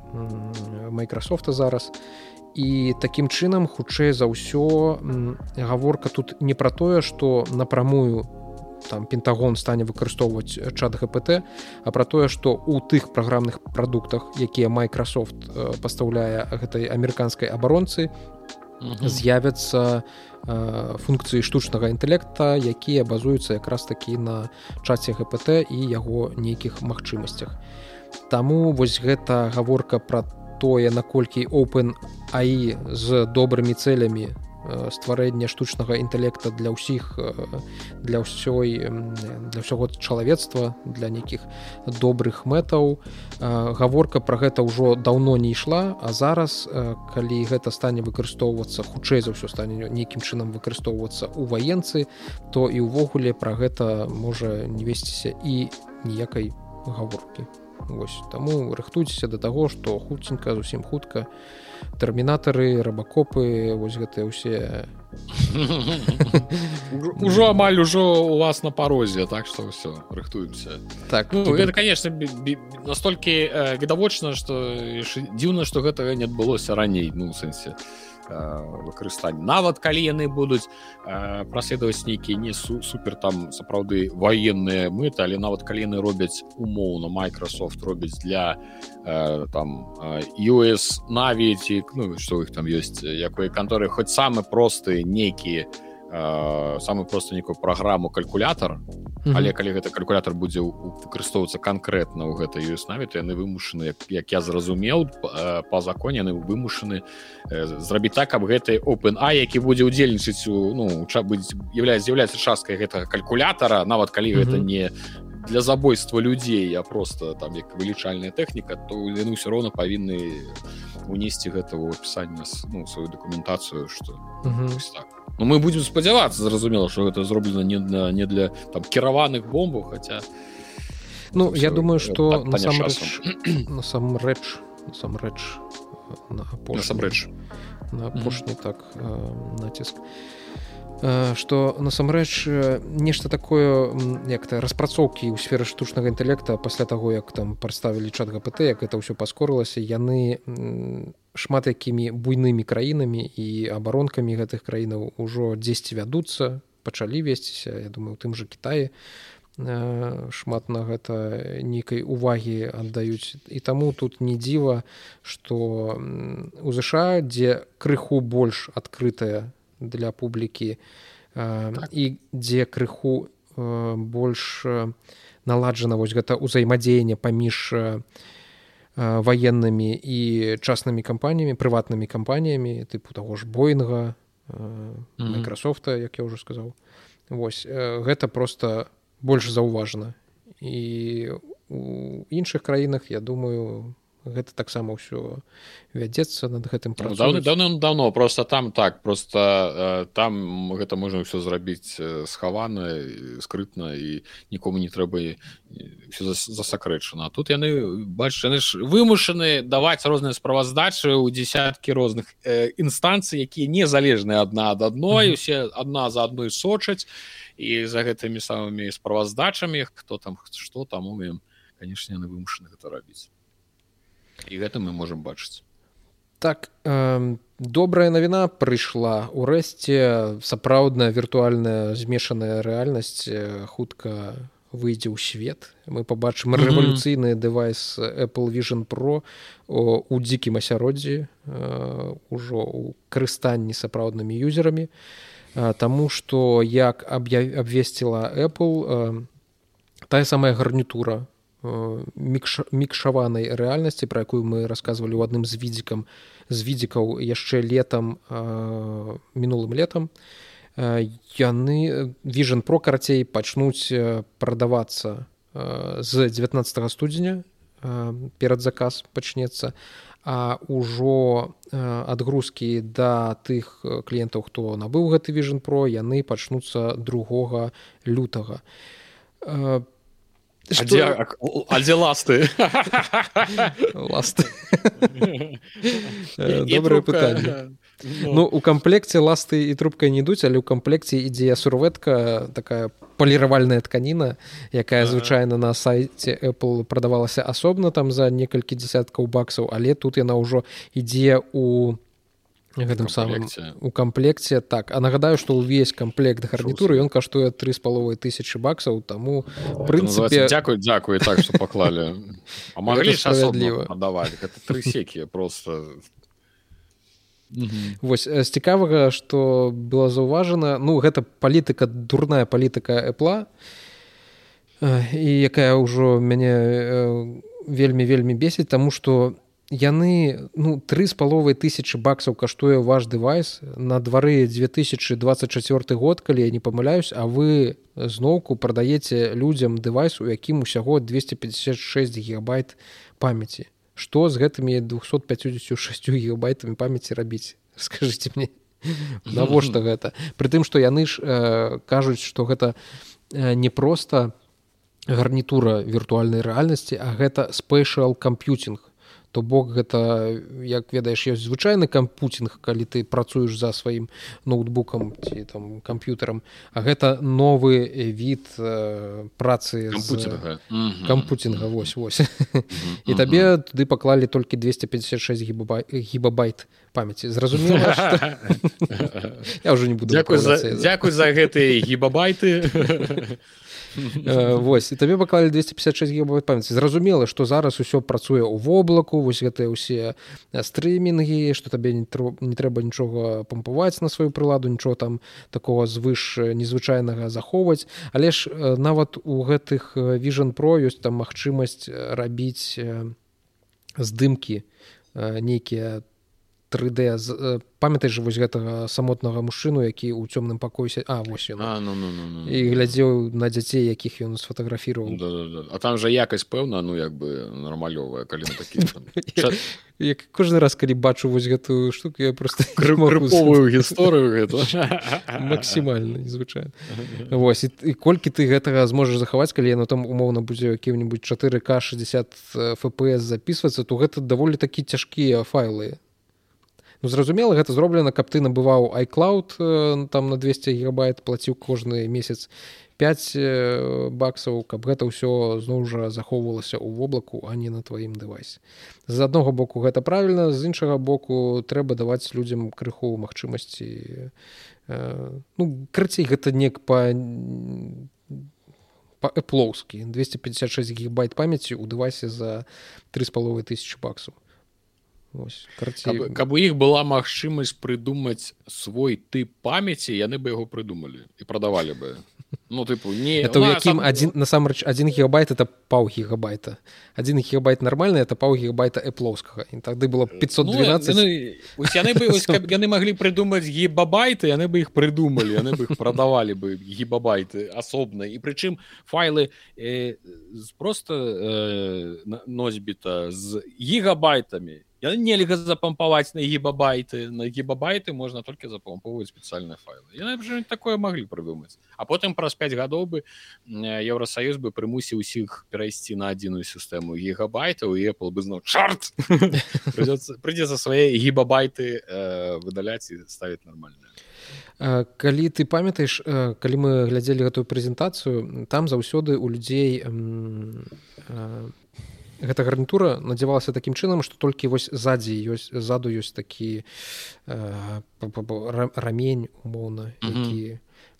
майкрасофта зараз. І такім чынам хутчэй за ўсё гаворка тут не пра тое што напрамую там пентагон стане выкарыстоўваць чат гпт а пра тое што у тых праграмных прадуктах якія майкрасофт э, пастаўляе гэтай амерыканскай абаронцы з'явяцца э, функцыі штучнага інтэлекта якія базуюцца якраз такі на чаце гпт і яго нейкіх магчымасцях. Таму вось гэта гаворка пра тое наколькі open аі з добрымі цэлямі Э, стварэння штучнага інтэлекта для ўсіх э, для ўсёй для ўсяго чалавецтва для нейкіх добрых мэтаў. Э, гаворка пра гэта ўжо даўно не ішла а зараз калі гэта стане выкарыстоўвацца хутчэй за ўсё стане нейкім чынам выкарыстоўвацца ў ваенцы то і ўвогуле пра гэта можа не весціся і ніякай гаворкі. Вось таму рыхтуйцеся да таго што хуценька зусім хутка і тэрмінатары рабакопы вось гэтыя ўсе ужо амаль ужо у вас на парозе так что все рыхтуемся. Так ну, это конечно настолькі відавочна что дзіўна что гэтага не адбылося раней ну сэнсе выкарыстанне нават калі яны будуць праследаваць нейкія не су супер там сапраўды военные мэты але нават калі яны робяць умоўна Microsoft робіць для там US навіці ну, што у іх там ёсць якой канторы хоць самы просты нейкія самы просто некую праграму калькулятор mm -hmm. але калі гэта калькулятор будзе выкарыстоўвацца канкрэтна ў гэтай юснаве то яны вымушаны як, як я зразумеў по законе яны вымушаны зрабіць так каб гэтай open а які будзе удзельнічаць у ну быць является з'яўляецца часткай гэтага калькулятора нават калі mm -hmm. гэта не для забойства людзей а просто там як вылічальная тэхніка то яны ўсё роўна павінны унесці гэтага опісання ну, сваю дакументацыю что mm -hmm. так Ну, мы будем спадзявацца зразумела что гэта зроблена не для не для там кіраваных бомбаў хотя ну я думаю что насамрэч насамрэч насамрэч на апошні так націск что насамрэч нешта такое як-то распрацоўкі ў сферы штучнага інтэлекта пасля таго як там прадставілі чат гпт як это ўсё паскорылася яны шмат якімі буйнымі краінамі і абаронкамі гэтых краінаў ужо дзесьці вядуцца пачалі весціся я думаю у тым жа Кіаі шмат на гэта нейкай увагі аддаюць і таму тут не дзіва што у ЗША дзе крыху больш адкрытая для публікі так. і дзе крыху больш наладжана вось гэта ўзаемадзеянне паміж ваеннымі і частнымі кампаніямі прыватнымі кампаніямі тыпу таго ж боинга Microsoftта як я ўжо сказаў Вось гэта просто больш заўважна. І у іншых краінах я думаю гэта таксама ўсё вядзецца над гэтым ну, даўно даўно давно просто там так просто э, там гэта можна ўсё зрабіць э, схавана скрытна і нікому не трэба засакрэчана. Тут яны бач яны ж вымушаны даваць розныя справаздачы ў десяткі розных э, інстанцый якія незалежныя адна ад адной усе адна за адной сочаць і за гэтымі самымі справаздачамі хто там што там умеем канешне яны вымушаны гэта рабіць і гэта мы можемм бачыць. Так э, добрая навіна прыйшла. Урэшце сапраўдная віртуальная змешаная рэальнасць хутка выйдзе ў свет. Мы побачым рэвалюцыйны дэвайс apple vision pro у дзікім асяроддзі ўжо у карыстанні сапраўднымі юзерамі. Таму што як абвесціла apple тая самая гарнітура Э, мікшаванай рэальнасці пра якую мы рассказывалі ў адным з відзікам з відзікаў яшчэ летом э, мінулым летом э, яны віжан про карацей пачнуць прадавацца з 19 студзеня перад заказ пачнецца а ўжо адгрузкі да тых кліентаў хто набыў гэты віжан про яны пачнуцца другога лютага. По А дзе ласты. Ласты добрае пытанне ну у камплекце ласты і трубкай не ідуць але ў камплекце ідзе сурветка такая паліравальная тканіна якая звычайна на сайце Apple прадавалася асобна там за некалькі десяткаў баксаў але тут яна ўжо ідзе у гэтым самым у камплекце так. А нагадаю што ўвесь камплект гарнітуры ён каштуе тры з паловай тысячи баксаў таму прынцыпе дзякуй дзякуй так что паклалі справядліва тры секі просто. Вось з цікавага што была заўважана ну гэта палітыка дурная палітыка эпла і якая ўжо мяне вельмі вельмі бесіць таму што яны ну тры з паловай тысячи баксаў каштуе ваш дэвайс. На двары 2024 год калі я не памыляюсь а вы зноўку прадаеце людзям дэвайс у якім усяго 256 гигабайт памяці. Что з гэтымі 256 гигабайтамі памяці рабіць? Скажите мне навошта гэта? Притым что яны ж э, кажуць что гэта э, не просто гарнітура віртуальнай рэальнасці а гэта спешал камп'ютинг то бок гэта як ведаеш ёсць звычайны кампутинг калі ты працуеш за сваім ноутбукам ці там камп'ютарам а гэта новы від э, працы кампутинга вось вось. І табе туды паклалі толькі 256 гібабайт памяці. Зразумела я уже не буду дзякуй за, дзякуй за гэтыя гібабайты Вось і табе паклалі 256 гігабайт памяці зразумела што зараз усё працуе ў воблаку вось гэтыя ўсе стрымінгі што табе не, трэба нічога пампаваць на сваю прыладу нічого там такого звыш незвычайнага захоўваць. Але ж нават у гэтых віжан про ёсць там магчымасць рабіць здымкі нейкія 3D з э, памятай жа вось гэтага самотнага мужчыну які ў цёмным пакосе? А вось ён ну, ну, ну, ну. і глядзеў на дзяцей якіх ён сфотаграфіраваў да, да, да. А там жа якасць пэўна ну як бы нармалёвая калі такі як кожны раз калі бачу вось гэтую штуку я просто крыповую гісторыю максімальна незвычайна Вось і колькі ты гэтага зможаш захаваць калі яно там умоўна будзе які-нибудь 4к 60 фпс записывацца то гэта даволі такі цяжкія файлы ну, зразумела гэта зроблена каб ты набываў iCloud э, там на 200 гигабайт плаціў кожны месяц 5 э, баксаў каб гэта ўсё зноў жа захоўвалася ў воблаку а не на тваім дэвайсе. З аднаго боку гэта правільна з іншага боку трэба даваць людзям крыху магчымасці э, ну крыцей гэта нек па эплоўскі 256 гигабайт памяці ў дэвайсе за три з паловай тысячи баксаў каб, каб у іх была магчымасць прыдумаць свой тып памяці яны бы яго прыдумалі і прадавалі бы ну тыпу не это ў якім адзін насамрэч один гигабайт это паў гигабайта один гигабайт нормальны это паў гигабайта эплоўскага і тады было 512 ну, ну, яны бы каб яны маглі прыдумаць гібабайты яны бы іх прыдумалі яны бы іх прадавалі бы гібабайты асобна і прычым файлы э, просто э, носьбіта з гігабайтамі Я нельга запампаваць на гібабайты на гібабайты можна толькі запампоўваць спецыяльныя файлы. Яны такое маглі прыдумаць. А потым праз 5 гадоў бы еўросаюз бы прымусіў усіх перайсці на адзіную сістэму гігабайтаў і Apple бы зноў чарт прыйдзецца свае гібабайты э, выдаляць і ставіць нармальна. Калі ты памятаеш калі мы глядзелі гэтую прэзентацыю там заўсёды у людзей гэта гарнітура надзявалася такім чынам што толькі вось ззадзі ёсць ззаду ёсць такі э, рамень умоўна які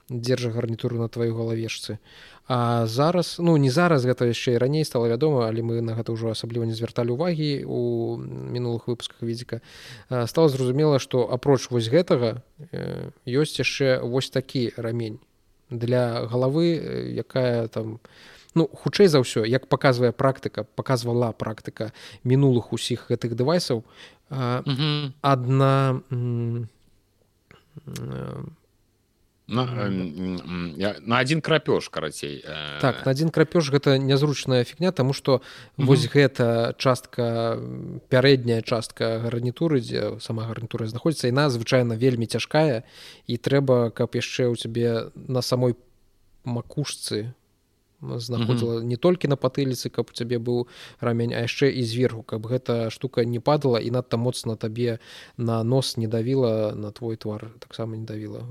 дзержа гарнітуру на тваёй галавешцы. А зараз ну не зараз гэта яшчэ і раней стала вядома але мы на гэта ўжо асабліва не звярталі увагі у мінулых выпусках відзіка стала зразумела што апроч вось гэтага ёсць яшчэ вось такі рамень для галавы якая там у ну хутчэй за ўсё як показывае практыка показывала практыка мінулых усіх гэтых дэвайсаў адна на, на один крапёж карацей так на один крапёж гэта нязручная фігня тому что вось гэта частка пярэдняя частка гарнітуры дзе сама гарнітура знаходіцца яна звычайна вельмі цяжкая і трэба каб яшчэ ў цябе на самой макушцы знаходзіла не толькі на патыліцы каб у цябе быў рамень а яшчэ і зверху каб гэта штука не падала і надта моцна табе на нос не давіла на твой твар таксама не давіла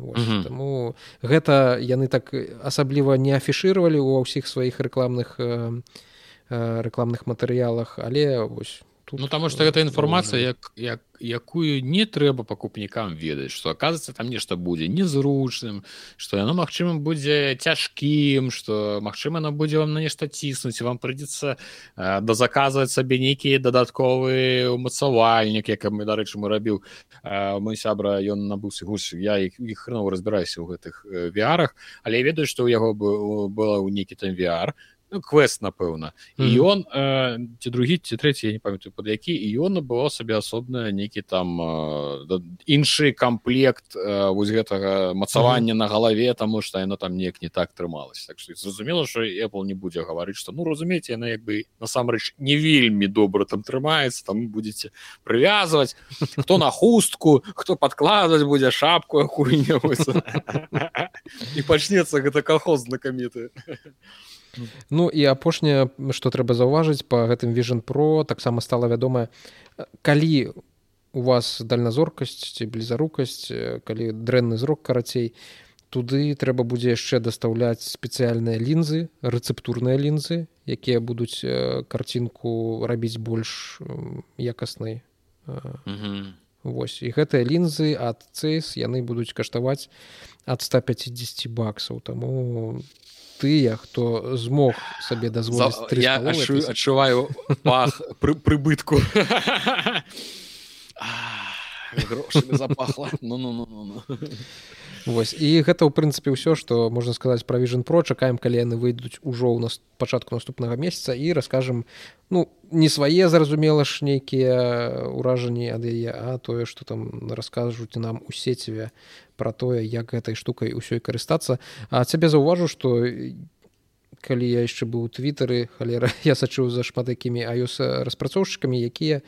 Таму гэта яны так асабліва не афішировали ва ўсіх сваіх рэкламных рэкламных матэрыялах але вось Тут, ну таму что гэта інфармацыя як як якую не трэба пакупнікам ведаць что оказывается там нешта будзе незручным что яно магчыма будзе цяжкім что магчыма она будзе вам на нешта ціснуць вам прыйдзецца э, да заказваць сабе нейкі дадатковы умацавальнік як мы дарэчы мы рабіў э, мой сябра ён набыўся гуш я іх іх хрно разбіраюся ў гэтых э, віарах але я ведаю что у яго было ў нейкі там VR ну, квест напэўна і mm -hmm. ён э, ці другі ці трэці я не памятаю под які і ён было сабе асобна нейкі там э, іншы камплект э, вось гэтага мацавання mm -hmm. на галаве таму што яно там неяк не так трымалась так што зразумела що Apple не будзе гаварыць што ну разумееце яна як бы насамрэч не вельмі добра там трымаецца там будете прывязваць хто на хустку хто падкладваць будзе шапку хуйня і пачнецца гэта кахоз знакаміты Ну і апошняе што трэба заўважыць па гэтым vision про таксама стала вядомая калі у вас дальназоркасць ці блізарукасць калі дрэнны зрок карацей туды трэба будзе яшчэ дастаўляць спецыяльныя лінзы рэцэптурныя лінзы якія будуць карцінку рабіць больш якаснай Вось. І гэтыя лінзы ад цэйс яны будуць каштаваць ад 150 баксаў. Таму тыя хто змог сабе дазволіць адчуваю пах пры, прыбытку. Запахла. Ну, ну, ну, ну, ну. Вось. І гэта ў прынцыпе ўсё што можна сказаць пра vision про чакаем калі яны выйдуць ужо ў нас пачатку наступнага месяца і раскажам ну не свае зразумела ж нейкія ўражанні ад яе а тое што там раскажуць нам у сеціве пра тое як гэтай штукай усёй карыстацца. А цябе заўважу што калі я яшчэ быў твиттары халера я сачыў за шмат якімі iOS распрацоўшчыкамі якія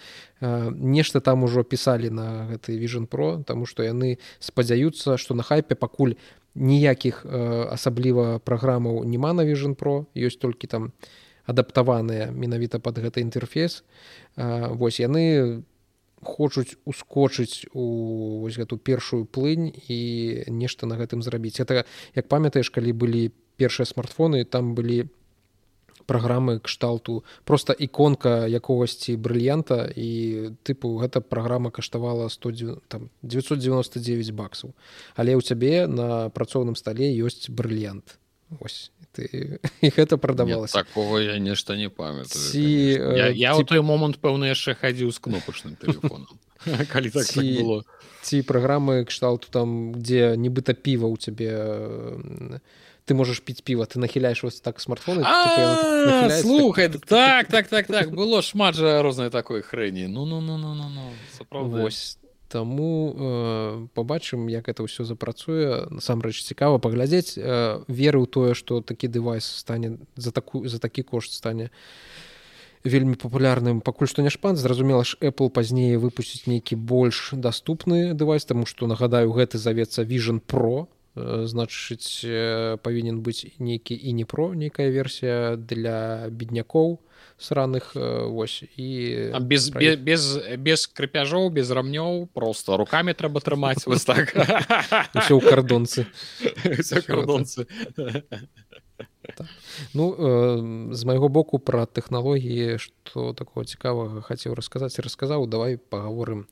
нешта там ужо пісалі на гэты vision про тому што яны спадзяюцца што на хайпе пакуль ніякіх асабліва праграмаў няма на vision про ёсць толькі там адаптаваныя менавіта под гэты інтэрфейс. Восьось яны хочуць ускочыць у вось гэту першую плынь і нешта на гэтым зрабіць. Это як памятаеш калі былі першыя смартфоны там былі праграмы кшталту просто іконка якогасьці брыльянта і тыпу гэта праграма каштавала 100 там 999 баксаў. Але ў цябе на працоўным стале ёсць брыльянт. Ось ты і гэта прадавалася. Такого я нешта не памятаю ці я, я ці... той момант пэўна яшчэ хадзіў з кнопачным телефоном калі так ці... было. ці праграмы кшталту там дзе нібыта піва ў цябе ты можаш піць піва ты нахіляеш вось так смартфоны слухай так так так так было шмат жа рознай такой хрэні ну ну ну ну ну ну вось Таму э, побачым як это ўсё запрацуе. Насамрэч цікава паглядзець. Э, веры ў тое што такі дэвайс стане за такую за такі кошт стане вельмі папулярным. Пакуль што не шпан зразумела ж Apple пазней выпусціць нейкі больш даступны дэвайс таму што нагадаю гэты завецца vision про значыць э, павінен быць нейкі і не про нейкая версія для беднякоў сраных э, вось і а без, без без без крыпяжоў без рамнёў просто руками трэба трымаць вось так. Все ў кардонцы так. ну э, з майго боку пра тэхналогіі што такого цікавага хацеў расказаць расказаў. Давай паговорым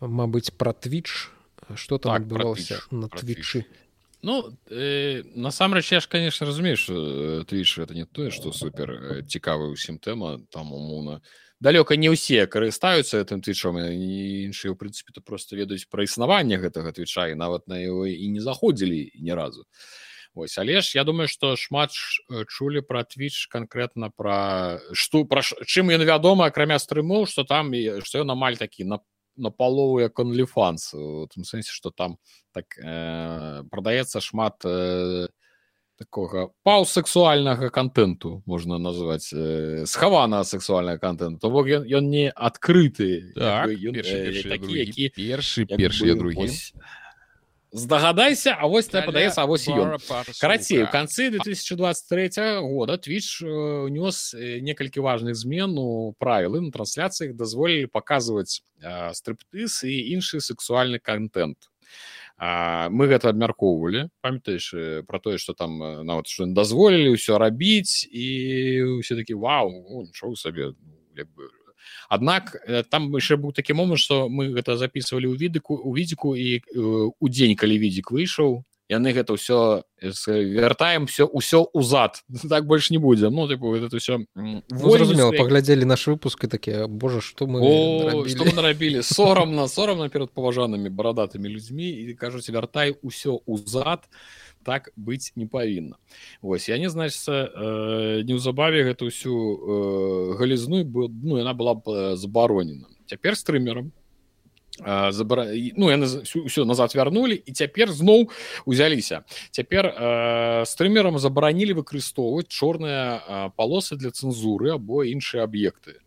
Мабыць пра твіч. Что там так, адбывалася на твічы Ну э, насамрэч я ж конечно разумееш твіч это не тое что супер э, цікавы ўсім тэма там умоўна. Далёка не ўсе карыстаюцца гэтым твічом іншыя у прынцыпе то просто ведаюць пра існаванне гэтага твіча і нават на яго і не заходзілі ні разу. Вось але ж я думаю что шмат э, чулі пра твіч конкретно пра што пра чым ён вядома акрамя стрымоў что там што ён амаль такі на на палову як онліфанс у тым сэнсе что там так э, прадаецца шмат э, такога паўсексуальнага контенту можна называць э, схавана сексуальная контент то бок ён, ён не адкрыты так, першы, першы, другі, першы першы другі здагадайся А вось падаецца А вось ён карацей у канцы 2023 года twitch унёс некалькі важных змен у правілы на трансляцыях дазволілі паказваць стрыптыз і іншы сексуальны контент. Мы гэта абмяркоўвалі памятаеш про тое что там нават што дазволілі ўсё рабіць і все такі Вау нічого сабе як бы Аднак там яшчэ быў такі момант што мы гэта записывалі ў відыку у відзіку і у дзень калі відзік выйшаў яны гэта ўсё вяртаем все ўсё ўзад так больш не будзе ну тыпу это все ну, зразумела паглядзелі наш выпуск і такія Божа што мы нарабілі сорамна сорамна перад паважанымі барадатымі людзьмі і кажуць вяртай усё ўзад так быць не павінна. Вось я не значыцца э, неўзабаве гэта ўсю э, галізну ну яна была б э, забаронена. Цяпер стрымерам забра... ну яны ўсё назад вярнулі і цяпер зноў узяліся. Цяпер э, стрымерам забаранілі выкарыстоўваць чорныя палосы для цэнзуры або іншыя аб'екты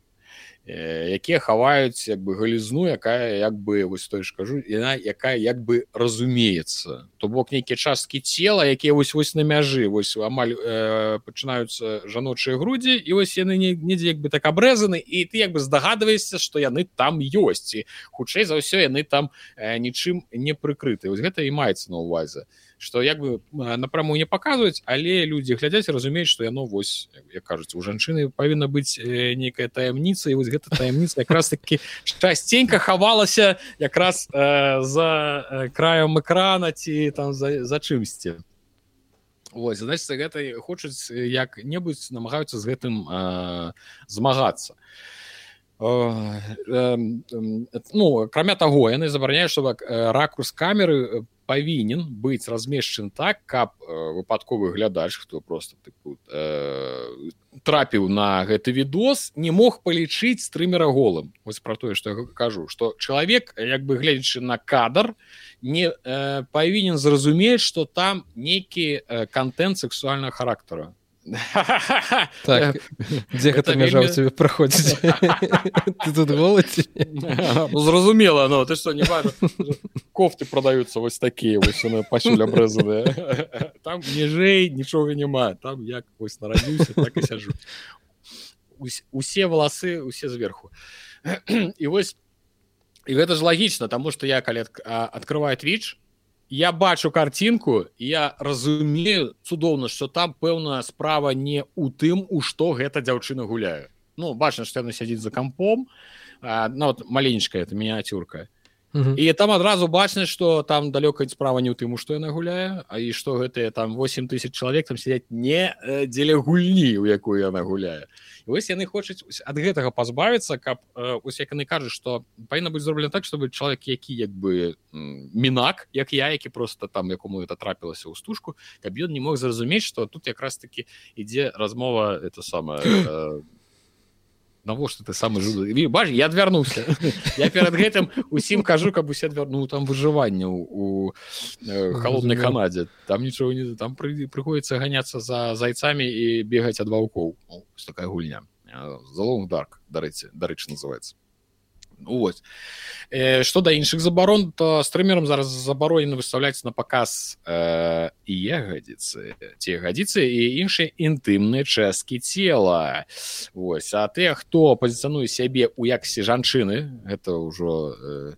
якія хаваюць як бы галізну якая як бы вось той ж кажу яна якая як бы разумеецца. То бок нейкія часткі цела якія вось вось на мяжы вось амаль э, пачынаюцца жаночыя грудзі і вось яны недзе як бы так абрэзаны і ты як бы здагадваешся што яны там ёсць. І хутчэй за ўсё яны там э, нічым не прыкрыты. Вось гэта і маецца на увазе то что як бы напраму не паказваюць але людзі глядзяць разумеюць что яно вось як кажуць у жанчыны павінна быць нейкая таямніца і вось гэта таямніца якраз таки часценька хавалася якраз э, за краем экрана ці там за, за чымсьці. Вось значит гэта хочуць як-небудзь намагаюцца з гэтым э, змагацца ну акрамя таго яны забараняюць чтобы ракурс камеры павінен быць размешчан так каб э, выпадковы глядач хто просто тыпу, э, трапіў на гэты відос не мог палічыць стрымера голым. Вось про тое что кажу что чалавек як бы гледзячы на кадр не э, павінен зразумець что там нейкі э, контент сексуального характара так дзе гэта мяжа у цябе праходзіць ты тут голаці ну, зразумела но ты што не кофты продаюцца вось такія вось пасюль абрэзаныя там ніжэй нічога няма там як вось нарадзіўся так і сяжу усе валасы усе зверху і вось і гэта ж лагічна таму што я калі открываю твич я бачу картинку я разумею цудоўна что там пэўная справа не у тым у што гэта дзяўчына гуляю ну бачна что яна сядзіць за кампом ну, вот маленечкая это мініяцюрка і там адразу бачна что там далёка справа не ў тым што яна гуляе А і што гэтыя там 8 тысяч чалавек там сядзяць не дзеля гульні у якую яна гуляе вось яны хочуць ад гэтага пазбавіцца каб ось як яны кажуць што павінна быць зроблена так чтобы чалавек які як бы мінак як я які просто там якому это трапілася ў стужку каб ён не мог зразумець что тут якраз таки ідзе размова это самое э, навошта ты самы жуды бач я адвярнуўся я перад гэтым усім кажу каб усе адвярну такое выжыванне у э, холоднай канадзе там нічого не там пры, прыходзіцца ганяцца за зайцамі і бегаць ад ваўкоў такая гульня залог дарк дарэце дарэчы называется Вось. Э, што да іншых забарон, то стрымерам зараз забаронена выставляць на паказ э, і ягадзіцы, ці ягадзіцы і іншыя інтымныя часткі цела. Вось. А тыя, хто пазіцануе сябе ў якасці жанчыны, гэта ўжо э,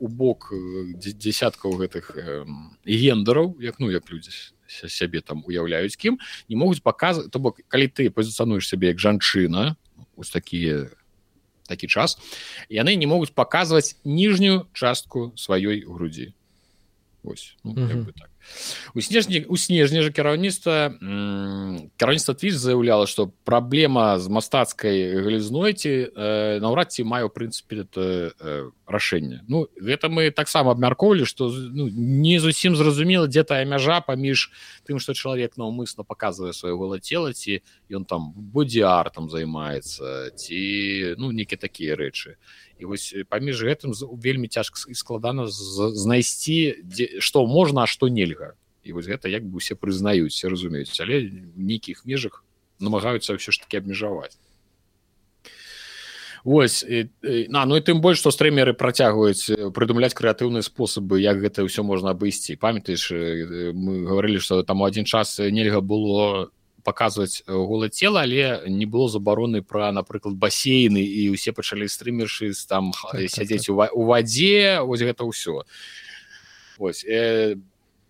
у бок э, дзясяткаў гэтых э, гендараў, як ну як людзі сябе там уяўляюць кім, не могуць паказваць, то бок калі ты пазіцануеш сябе як жанчына, вось такія такі час яны не могуць паказваць ніжнюю частку сваёй грудзі ось ну, mm -hmm. так у снежні у снежні же кіраўніцтва кіраўніцтва твіж заяўляла что праблема з мастацкай галізной ці э, наўрад ці маю прынцыпе это э, рашэнне ну гэта мы таксама абмяркоўвалі что ну, не зусім зразумела дзе тая мяжа паміж тым что чалавек наўмысна показывае сваё гола цела ці ён там будзе артам займаецца ці ну некі такія рэчы. І вось паміж гэтым вельмі цяжка складана знайсці што можна а што нельга. І вось гэта як бы усе прызнаюць разумеюць. Але нейкіх межах намагаюцца ўсё ж таки абмежаваць Вось на ну і тым больш што стрымеры працягваюць прыдумляць крэатыўныя спосабы як гэта ўсё можна абысці памятаеш мы гаварылі што там у адзін час нельга было паказваць голае цела але не было забароны пра напрыклад басейны і ўсе пачалі стрымершы там так, сядзець так, так. у вадзе вось гэта ўсё ось э,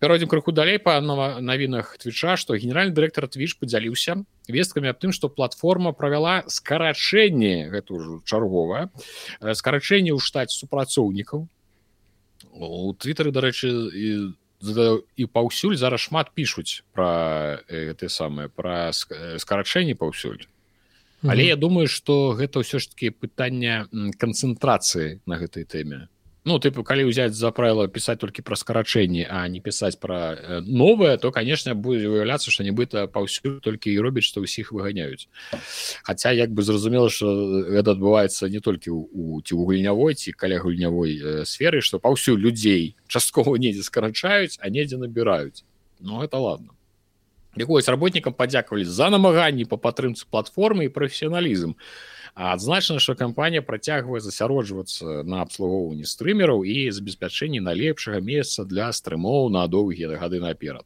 пяройдзем крыху далей па навінах твіча што генеральны дырэктар твіч падзяліўся весткамі аб тым што платформа правяла скарачэнне гэта ўжо чарговае скарачэнне ў штаце супрацоўнікаў у твиттары дарэчы і і паўсюль зараз шмат пішуць пра гэты самыя пра скарачэнне паўсюль але mm -hmm. я думаю што гэта ўсё ж таки пытанне канцэнтрацыі на гэтай тэме ну тыпу калі ўзяць за правіла пісаць толькі пра скарачэнні а не пісаць пра э, новае то конечно будзе уяўляцца што нібыта паўсюль толькі і робіць што ўсіх выганяюць Хаця як бы зразумела што гэта адбываецца не толькі у ці ў гульнявой ці каля гульнявой э, сферы што паўсюль людзей часткова недзе скарачаюць а недзе набіраюць Ну это ладно. Якось работнікам падзякавалі за намаганні па падтрымцы платформы і прафесіяналізм а адзначана что кампанія працягвае засяроджвацца на абслугоўванні стрымераў і забеспячэнні найлепшага месца для стрымоў на доўгія гады наперад.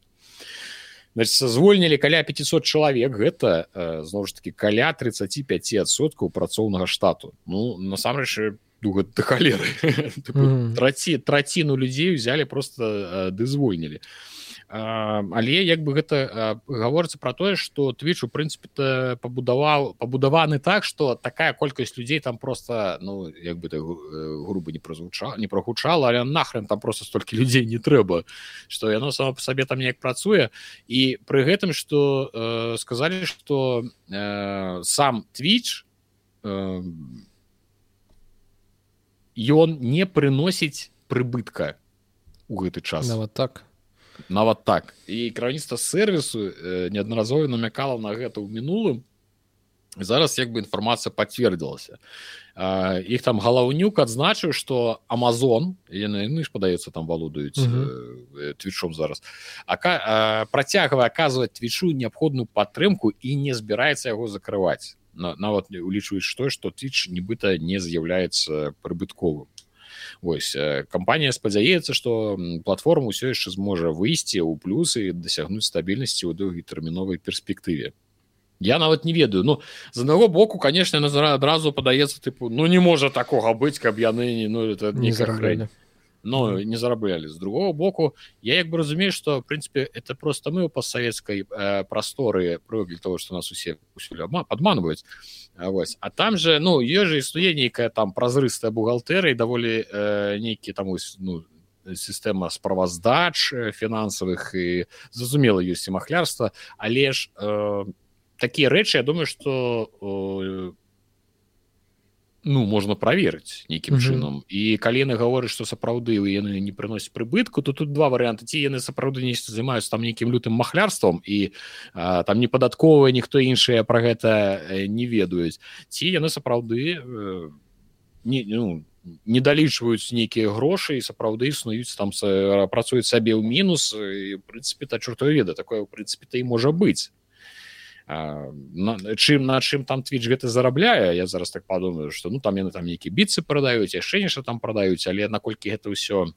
Звольнілі каля 500 чалавек. Гэта зноў ж таки каля 35соткаў працоўнага штату. Ну насамрэч халеры. Траці траціну людзей узялі просто ды звольнілі. а але як бы гэта гаворыцца про тое что twitch у прынцыпе пабудаваў пабудаваны так что такая колькасць людзей там просто ну як бы грубо не прозвучала не прогучала але нахрен там просто столькі людзей не трэба что яно само по сабе там неяк працуе. І пры гэтым что э, сказали что э, сам twitch э, ён не прыносіць прыбытка у гэты час. Нават так нават так. І кіраўніцтва сервісу э, неаднаразова намякала на гэта ў мінулым зараз як бы інфармацыя пацвердзілася іх там галаўнюк адзначыў што Амазон яны ну, ж падаецца там валодаюць твічом зараз працягвае аказваць твічу неабходную падтрымку і не збіраецца яго закрываць нават улічваюць што што твіч нібыта не з'яўляецца прыбытковым Вось кампанія спадзяецца што платформа ўсё яшчэ зможа выйсці ў плюсы дасягнуць стабільнасці ў доўгітэрміновай перспектыве. Я нават не ведаю. Ну з аднаго боку конечно назара адразу падаецца тыпу ну не можа такога быць каб яны ну это не захрэння но не зараблялі з другого боку я як бы разумею что в прынцыпе это просто мы у постсавецкай э, прасторы прывыклі того что нас усе вось а там же ну е же існуе нейкая там празрыстая бухгалтерыя даволі э, нейкі там ну сістэма справаздач э, фінансавых і зразумела ёсць і махлярства але ж э, такія рэчы я думаю что э, ну можна праверыць нейкім mm -hmm. чынам. І калі яны гавораць што сапраўды яны не прыносяць прыбытку то тут два варианты ці яны сапраўды не займаюцца там нейкім лютым махлярством і а, там не падатковыя ніхто іншыя про гэта не ведаюць. Ці яны сапраўды э, не ну не далічваюць нейкія грошы і сапраўды існуюць там працуюць сабе ў мінус. І прынцыпе та чорта веда такое ў прынцыпе і можа быць на, чым на чым там твіч гэта зарабляе я зараз так падумаю что ну там яны там нейкі біцы прадаюць яшчэ нешта там прадаюць але наколькі гэта ўсё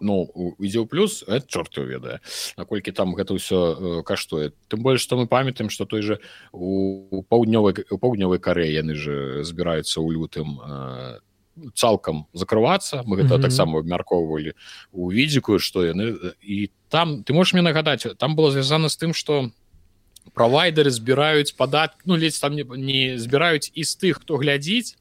ну ідзе ў плюс чорт ведае наколькі там гэта ўсё э, каштуе тым больш што мы памятаем што той же у паўднёвай паўднёвай карэі яны же збіраюцца ў лютым э, цалкам закрывацца мы гэта mm -hmm. таксама абмяркоўвалі у відзіку што яны і там ты можешь мне нагадаць там было звязана з тым что правайдеры збіраюць падат ну ледзь там не, не збіраюць і з тых хто глядзіць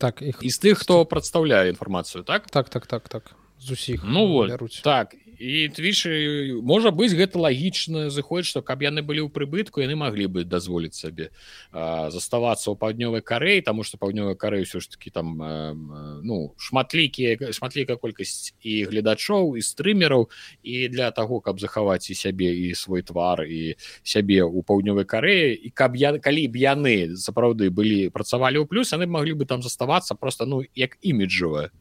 так іх і з тых хто прадстаўляе інфармацыю так? Так так так так. З усіх ну вот так і твічы можа быць гэта лагічна зыходзіць што каб яны былі ў прыбытку яны маглі бы дазволіць сабе заставацца ў паўднёвай карэй таму што паўднёвая карэй ўсё ж таки там а, ну шматлікія шматлікая колькасць і гледачоў і стрымераў. І для таго каб захаваць і сябе і свой твар і сябе ў паўднёвай карэі і каб я калі б яны сапраўды былі працавалі ў плюс яны маглі бы там заставацца просто ну як іміджавая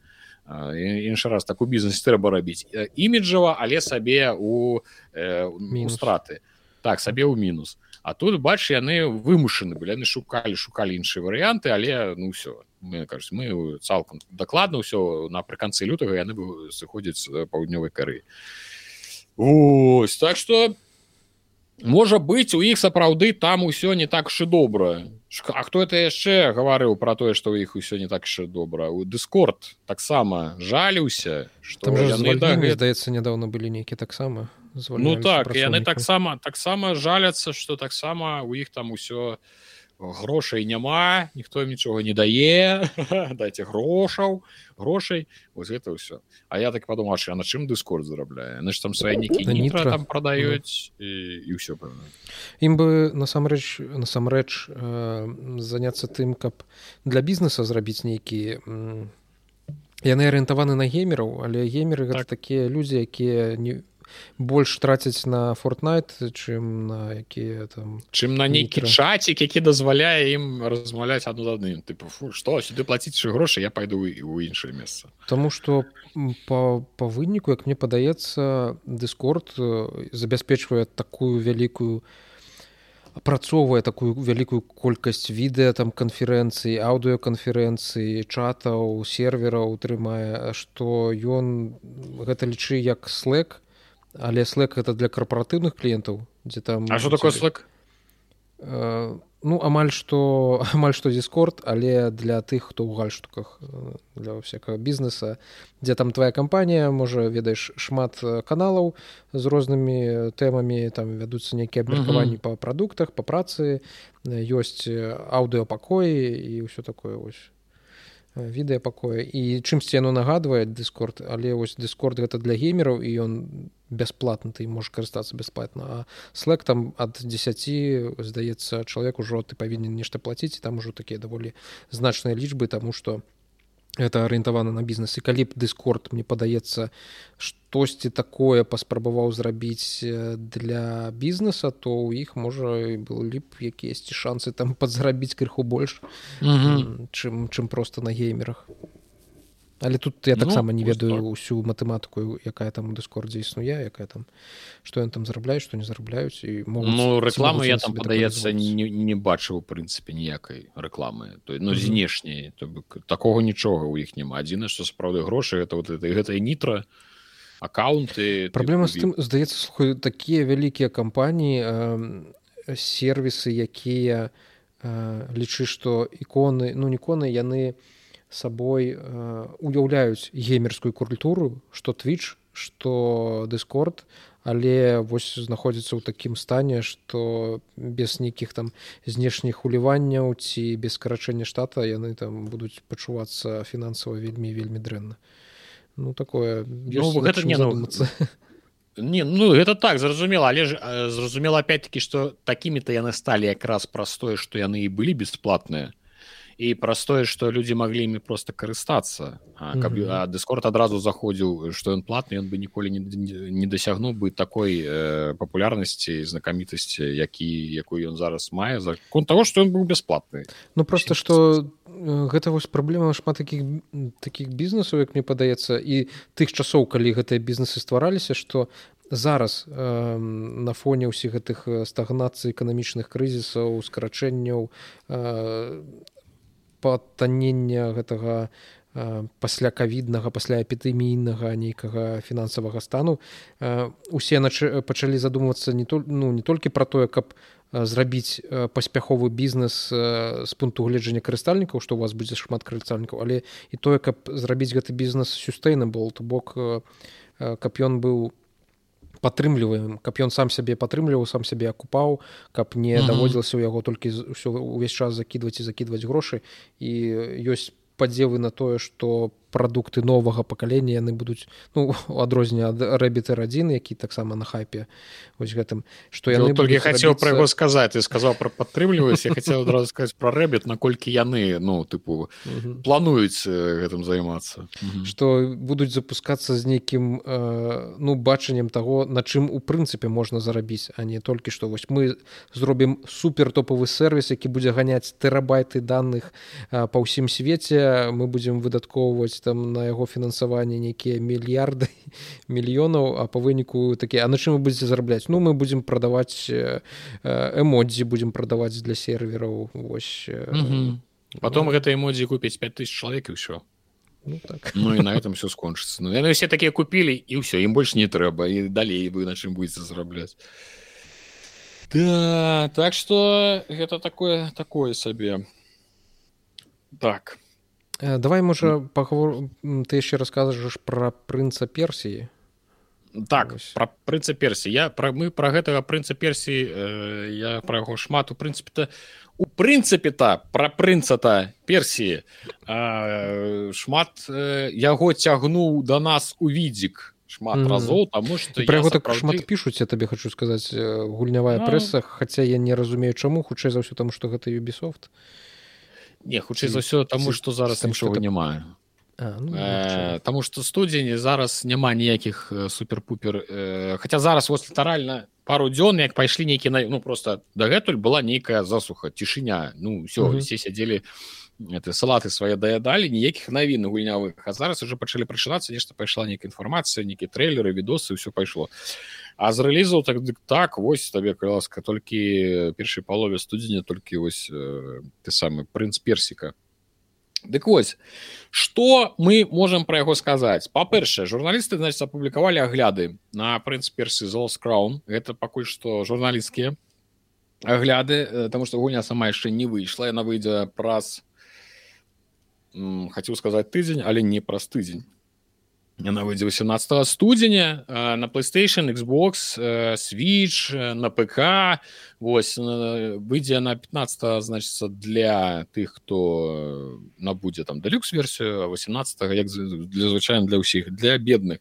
іншы раз так у бізнесе трэба рабіць іміджава але сабе у э, страты. Так сабе ў мінус А тут бач яны вымушаны былі яны шукалі шукалі іншыя варыянты але ну все мы кажуць мы цалкам дакладна ўсё напрыканцы лютага яны сыходзяць з паўднёвай кары ось так что можа быць у іх сапраўды там усё не так шы добра А хто это яшчэ гаварыў пра тое што ў іх усё не так шы добра у дыскорд таксама жаліўся что да, здаецца нядаўна былі нейкі таксама ну так яны таксама таксама жаляцца что таксама у іх там усё грошай няма ніхто нічога не дае дайте грошаў грошай. Вось гэта ўсё. А я так падумаў на чым дыскорд зарабляе? На там свае нейкі там прадаюць і, і ўсё ім бы насамрэч насамрэч э, заняться тым каб для бізнеса зрабіць нейкі яны арыентаваны на геймераў але геймеры так. такія людзі якія не больш трацяць на фортнайт чым на якія там чым на нейкі чацік які дазваляе ім размаўляць адну з адным тыпу што сюды плаціць грошы я пайду і ў іншае месца Таму што по па выніку як мне падаецца дыскорд забяспечвае такую вялікую апрацоўвае такую вялікую колькасць відэа там канферэнцыі аўдыоканферэнцыі чатаў сервера утрымае што ён гэта лічы як слэк але слэк это для карпаратыўных кліентаў дзе там А что такое слэк э, ну амаль што амаль што дискорд але для тых хто ў гальштуках э, для всякого бізнеса дзе там твоя кампанія можа ведаеш шмат э, каналаў з рознымі тэмамі там вядуцца нейкія абмеркаванні mm -hmm. па прадуктах па працы ёсць аўдыопакоі і ўсё такое вось відэа пакоя і чымсьці яно нагадвае дыскорд але вось дыскорд гэта для геймераў і ён бясплатна ты можаш карыстацца бясплатна. А слэк там ад 10 здаецца чалавек ужо ты павінен нешта плаціць там ужо такія даволі значныя лічбы таму што это арыентавана на бізнес і калі б дыскорд мне падаецца штосьці такое паспрабаваў зрабіць для бізнеса то ў іх можа был ліп якіясьці шансы там падзарабіць крыху больш mm -hmm. чым чым просто на геймерах але тут я таксама ну, не ведаю ўсю матэматыку якая там у дыскордзе існуе якая там што ён там зарабляюць што не зарабляюць і могуць, ну рэкламу я там падаецца не, не бачыў у прынцыпе ніякай рэкламы то ну знешняй то бок такога нічога ў іх няма адзіна што сапраўды грошы это вот это гэтая нітра аккаунты праблема з тым здаецца слухаю такія вялікія кампаніі э, сервісы якія э, лічы што іконы ну іконы яны не сабой э, уяўляюць геймерскую культуру што twitch что дыскорд але вось знаходзіцца ў такім стане что без нейкіх там знешніх уліванняў ці без скарачэння штата яны там будуць пачувацца фінансава вельмі вельмі дрэнна. Ну такое ну, гэта не ну, не ну гэта так зразумела але ж э, зразумела опять-таки что такімі-то яны сталі якраз прастое что яны і былі бесплатныя і простое что люди могли імі просто карыстацца каб mm -hmm. дыскорд адразу заходзіў что ён платны ён бы ніколі не, не дасягнуў бы такой э, папулярнасці знакамітасці які якую ён зараз мае за конт того что ён быў бясплатны ну просто что гэта вось праблема шмат таких таких бізнесаў як мне падаецца і тых часоў калі гэтыя бізнесы ствараліся что зараз э, на фоне ўсіх гэтых стагнацый эканамічных крызісаў скарачэнняў э, патанення гэтага пасля кавіднага пасля эпідэмійнага нейкага фінансавага стану. Усе пачалі задумвацца не то ну не толькі пра тое каб зрабіць паспяховы бізнес з пункту гледжання карыстальнікаў што у вас будзе шмат карыстальнікаў але і тое каб зрабіць гэты бізнес сюстэйнабл то бок каб ён быў падтрымліваем каб ён сам сябе падтрымліваў сам сябе акупаў каб не даводзілася ў яго толькі ўсё увесь час закідваць і закідваць грошы. І ёсць падзевы на тое што прадукты новага пакалення яны будуць ну адрозненне ад рэбітер адзін які таксама на хайпе вось гэтым што яны толькі хацеў пра яго сказаць. І сказаў пра падтрымліваюць я хацеў адразу сказаць пра рэбіт наколькі яны ну тыпу плануюць гэтым займацца. Што будуць запускацца з нейкім э, ну бачаннем таго на чым у прынцыпе можна зарабіць а не толькі што вось мы зробім супер топавы сервіс які будзе ганяць тэрабайты данных па ўсім свеце. Мы будзем выдаткоўваць вытрачаць там на яго фінансаванне нейкія мільярды мільёнаў а по выніку такі а на чым вы будете зарабляць? Ну мы будемм прадаваць эмодзі будемм прадаваць для сервераў вось потом гэта эмодзі купіць 5000 чалавек і ўсё ну, так. ну і на этом все скончыцца Ну яны все такія купілі і ўсё ім больш не трэба і далей вы на чым будете зарабляць да, так что гэта такое такое сабе так давай можа паговор ты яшчэ рассказываешь про прынца персіі так про прынца персі я пра мы про гэтага прынца персіі э, я про яго шмат. У прынцыпе то у прынцыпе та пра прынцата персіі э, шмат э, яго цягнуў да нас у відзік шмат mm -hmm. разоў таму что про яго так сапраўды... шмат пішуць я табе хочу сказаць гульнявая no. прэса хаця я не разумею чаму хутчэй за ўсё таму что гэта юбісофт не хутчэй за ўсё таму что зараз нічога не маю ну, э, Таму што студзені зараз няма ніякіх супер-пупер э, Хаця зараз вось літаральна пару дзён як пайшлі нейкі на ну просто дагэтуль была нейкая засуха цішыня ну все mm -hmm. все сядзелі это салаты свае даядалі ніякіх навін гульнявых А зараз уже пачалі прачынацца нешта пайшла нейкая інфармацыя нейкі трэйлеры відосы ўсё пайшло А з рэлізаў так дык так вось табе ласка толькі першай палове студзеня толькі вось э, ты самы прынц персіка Дык вось что мы можем про яго сказаць? Па-першае журналісты значит апублікавалі агляды на прынц персы золс краун это пакуль что журналісцкія агляды э, тому что гуня сама яшчэ не выйшла. Яна выйдзе праз хацеў сказаць тыдзень але не праз тыдзень Яна выйдзе 18 студзеня э, на PlayStation, Xbox, э, Switch, э, на ПК. Вось выйдзе на 15 значится для тых, хто набудзе там дэлюкс версію, а 18 як для звычайна для ўсіх для бедных.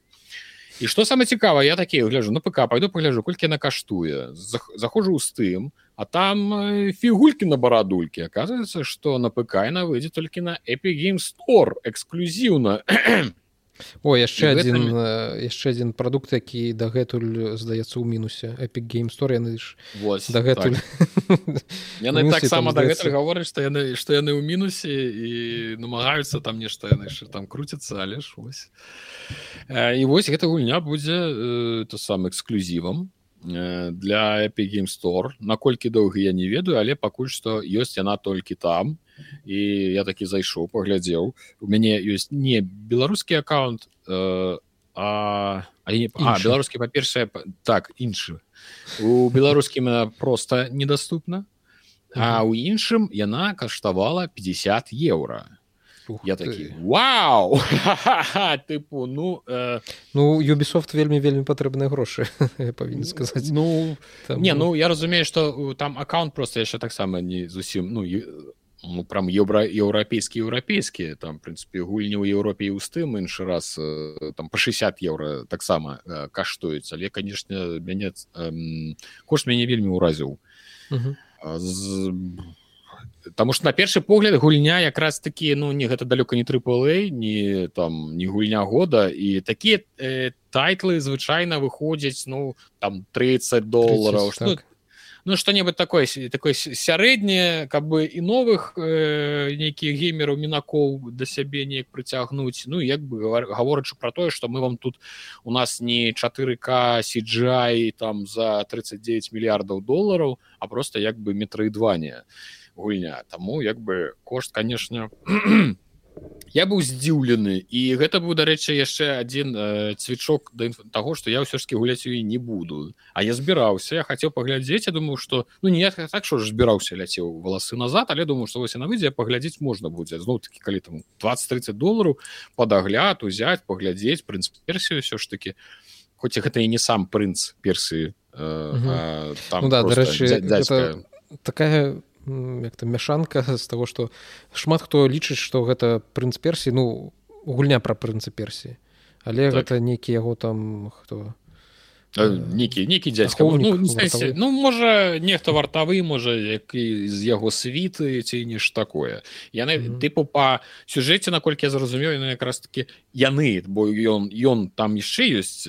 І што самае цікава, я такі гляжу на ПК, пайду пагляжу, колькі яна каштуе. Захожу ў стым, а там фігулькі на барадулькі. Аказваецца, што на ПК яна выйдзе толькі на Epic Game Store эксклюзіўна. о яшчэ адзін гэтым... яшчэ адзін прадукт які дагэтуль здаецца ў мінусе. Эпік геймстор яны ж дагэтуль яны таксама дагэтуль гавораць што яны што яны ў мінусе і намагаюцца там нешта яны яшчэ там круціцца але ж вось. І вось гэта гульня будзе то сам эксклюзівам для эпік геймстор наколькі доўга я не ведаю але пакуль што ёсць яна толькі там і я такі зайшоў паглядзеў у мяне ёсць не беларускі аккаунт э, а, а, не, а беларускі па-першае так іншы у беларускім просто недаступна а ў іншым яна каштавала 50 еўра Ух я такі Вау! Тыпу ну э... ну юбісофт вельмі вельмі патрэбныя грошы павінен сказаць ну там... не ну. я разумею что там аккаунт просто яшчэ таксама не зусім ну ну, прям еўра еўрапейскі еўрапейскі там прынцыпе гульні ў Еўропе і ў стым іншы раз э, там по 60 еўра таксама э, каштуюць але канешне мяне э, кошт мяне вельмі ўразіў з... Таму што на першы погляд гульня якраз такі ну не гэта далёка не трыплэй не там не гульня года. І такія э, тайтлы звычайна выходзяць ну там 30 долларов 30, так. ну что-нибудь такое такое сярэдняе каб бы і новых э, нейкіх геймераў мінакоў да сябе неяк прыцягнуць. Ну як бы гаворачы про тое что мы вам тут у нас не 4к сиджай там за 39 мільярдаў долараў а просто як бы метроідванне гульня. Таму як бы кошт конечно я быў здзіўлены. І гэта быў дарэчы яшчэ адзін э, цвічок да таго што я ўсё ж таки гуляць у і не буду. А я збіраўся я хацеў паглядзець я думаю что ну не так що ж збіраўся ляцеў валасы назад але думаю что вось на выйдзе паглядзець можна будзе. Зноў таки калі там 20-30 долараў падагляд узяць паглядзець прынцып персію ўсё ж таки хоць і гэта і не сам прынц персыі э, ну, да, дарэчы такая як там мяшанка з таго што шмат хто лічыць што гэта прынц персій ну гульня пра прынцы персіі. Але так. гэта нейкі яго там хто? Нейкі нейкі дзядзька. Ну, ну можа нехта вартавы можа які з яго світы ці неш такое. Яны mm -hmm. тыпу па сюжэце наколькі я зразумею ну якраз таки яны бо ён ён там яшчэ ёсць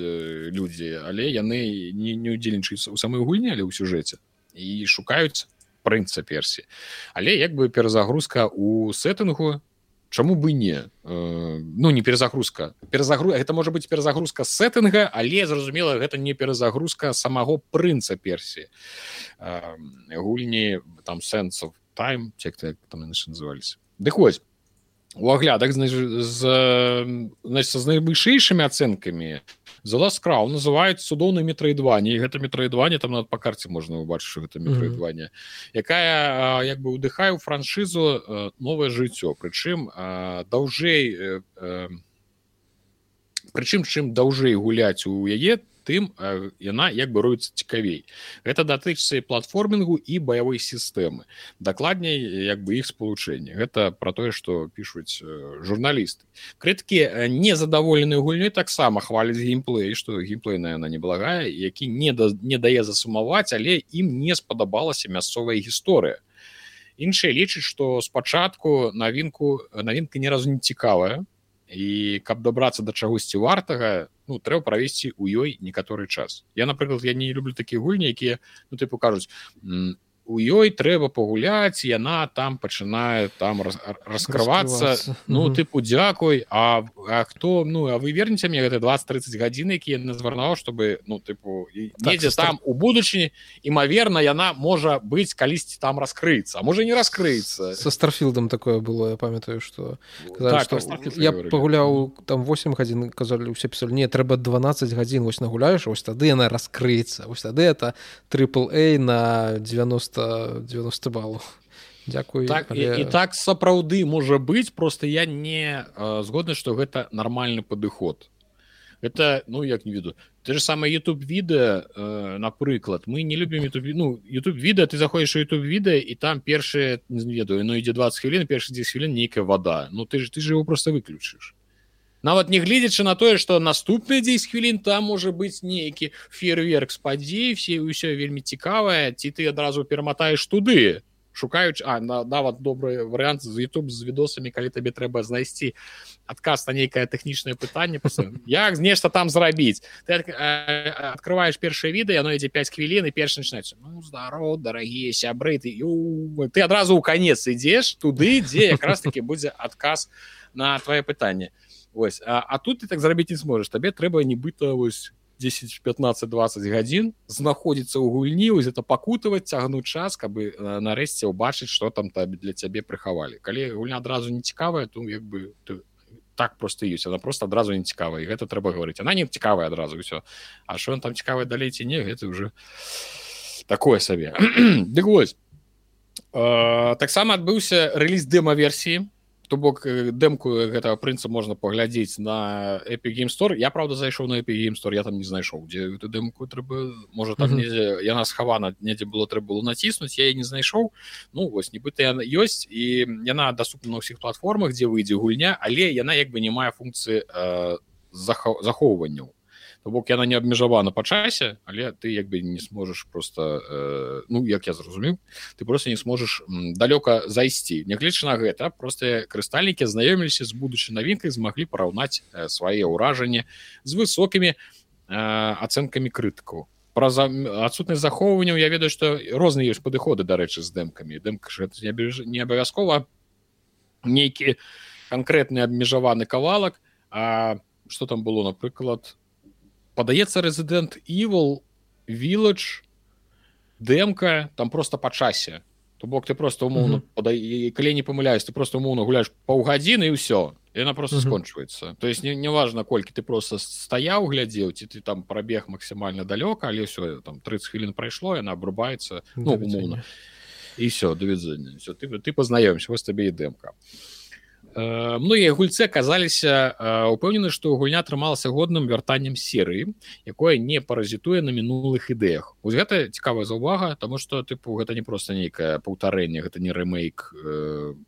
людзі але яны не, не удзельнічаюць у самой гульні але ў сюжэце. І шукаюць прынца персі але як бы перазагрузка у сеттынгу Чаму бы не? Э, ну не перезагрузка перезагру это можа быть перезагрузка сеттынга але зразумела гэта не перезагрузка самого прынца персі э, гульні там сэнсов тайм те там назывались дык вось у аглядах з, значит, з найвышэйшымі ацэнкамі заласкраў называюць цудоўны метроідванне і гэта метроідванне там над па карце можна убачыць гэта метроідванне якая як бы ўдыхае ў франшызу новае жыццё. Прычым даўжэй прычым чым даўжэй гуляць у яе тым яна як бы роецца цікавей. Гэта датычыцца і платформінгу і баявой сістэмы. Дакладней як бы іх спалучэнне гэта про тое што пішуць журналісты. Крыткі незадаволены гульнёй таксама хваляць геймплей што геймплейная она неблагая які не да не дае засумаваць але ім не спадабалася мясцовая гісторыя. Іншыя лічаць што спачатку навінку навінка ні разу не цікавая і каб добрацца да чагосьці вартага ну трэба правесці ў ёй некаторы час. Я напрыклад я не люблю такія гульні якія ну ты покажуць у ёй трэба пагуляць яна там пачынае там раз, раскрывацца ну тыпу дзякуй а, а хто ну а вы вернеце мне гэта 20-30 гадзін якія назварнаў чтобы ну тыпу недзе так, там у будучыні імаверна яна можа быць калісьці там раскрыцца можа не раскрыцца со старфілдам такое было я памятаю что так, я пагуляў там 8 гадзін казалі усе пісалі не трэба 12 гадзін вось нагуляеш вось тады яна раскрыецца вось тады это трипл на 90 90 90 баллов. Дякую так, але... і, і так сапраўды можа быць просто я не згодны что гэта нармальны падыход. Это ну як не веду ты же самое youtube відэа э, напрыклад. Мы не любим youtube ну youtube відэа ты заходишь у youtube відэа і там першые не ведаю ну ідзе 20 хвілін першы 10 хвілін нейкая вода ну ты же ты же его просто выключыш нават не гледзячы на тое что наступныя 10 хвілін там можа быць нейкі фейерверк з падзей все ўсё вельмі цікавае ці ты адразу пераматаеш туды. Шукаюць а на нават добры варыянт з youtube з відосамі калі табе трэба знайсці адказ на нейкае тэхнічнае пытанне як нешта там зрабіць. Ты открываешь першае відэа яно ідзе 5 хвілін і перш начинается ну, здорово дарагія сябры ты ты адразу ў канец ідзеш туды дзе якраз таки будзе адказ на твоё пытанне Вось а, а тут ты так зрабіць не зможаш табе трэба нібыта вось 10 15 20 гадзін знаходзіцца ў гульні вось это пакутаваць цягнуць час каб нарэшце ўбачыць что там табе для цябе прыхавалі калі гульня адразу не цікавая то як бы ты так просто ёсць она просто адразу не цікава і гэта трэба гаварыць она не цікавая адразу ўсё А що он там цікавы далей ці не гэта уже такое сабе Дык вось таксама адбыўся рэліз дэма-версіі то бок дэмку гэтага прынца можна паглядзець на эпі геймстор я правда зайшоў на эпі геймстор я там не знайшоў дзе эту дэмку трэба можа там mm -hmm. недзе яна схавана недзе было трэба было націснуць я не знайшоў. Ну вось нібыта яна ёсць і яна доступна на ўсіх платформах дзе выйдзе гульня але яна як бы не мае функцыі э, захоўванняў то бок яна не абмежавана па часе але ты як бы не сможешь просто э, ну як я зразумеў ты просто не сможешь далёка зайсці. Нягледзячы на гэта просто крыстальнікі знаёміліся з будучай навінкай змаглі параўнаць э, свае ўражанні з высокімі э, ацэнкамі крытыкаў. Праз адсутнасць захоўванняў я ведаю што розныя ёсць падыходы дарэчы з дэмкамі. Дэмка не абавязкова нейкі канкрэтны абмежаваны кавалак А что там было напрыклад падаецца рэзідэнт evil village дэмка там просто па часе. То бок ты просто умоўно mm -hmm. пада... калі не памыляюсь ты просто умоўно гуляешь паўгадзіны і ўсё яна просто mm -hmm. скончваецца. То есть неважно не колькі ты просто стаяў глядзеў ці ты там прабег максімальна далёка але ўсё там 30 хвілін прайшло яна абрубаецца ну умоўно і все все ты ты пазнаёмся вось табе і дэмка а многія гульцы аказаліся упэўнены што гульня атрымалася годным вяртаннем серыі якое не паразітуе на мінулых ідэях. Вось гэта цікавая заўвага тому что тыпу гэта не просто нейкае паўтарэнне гэта не рэмейк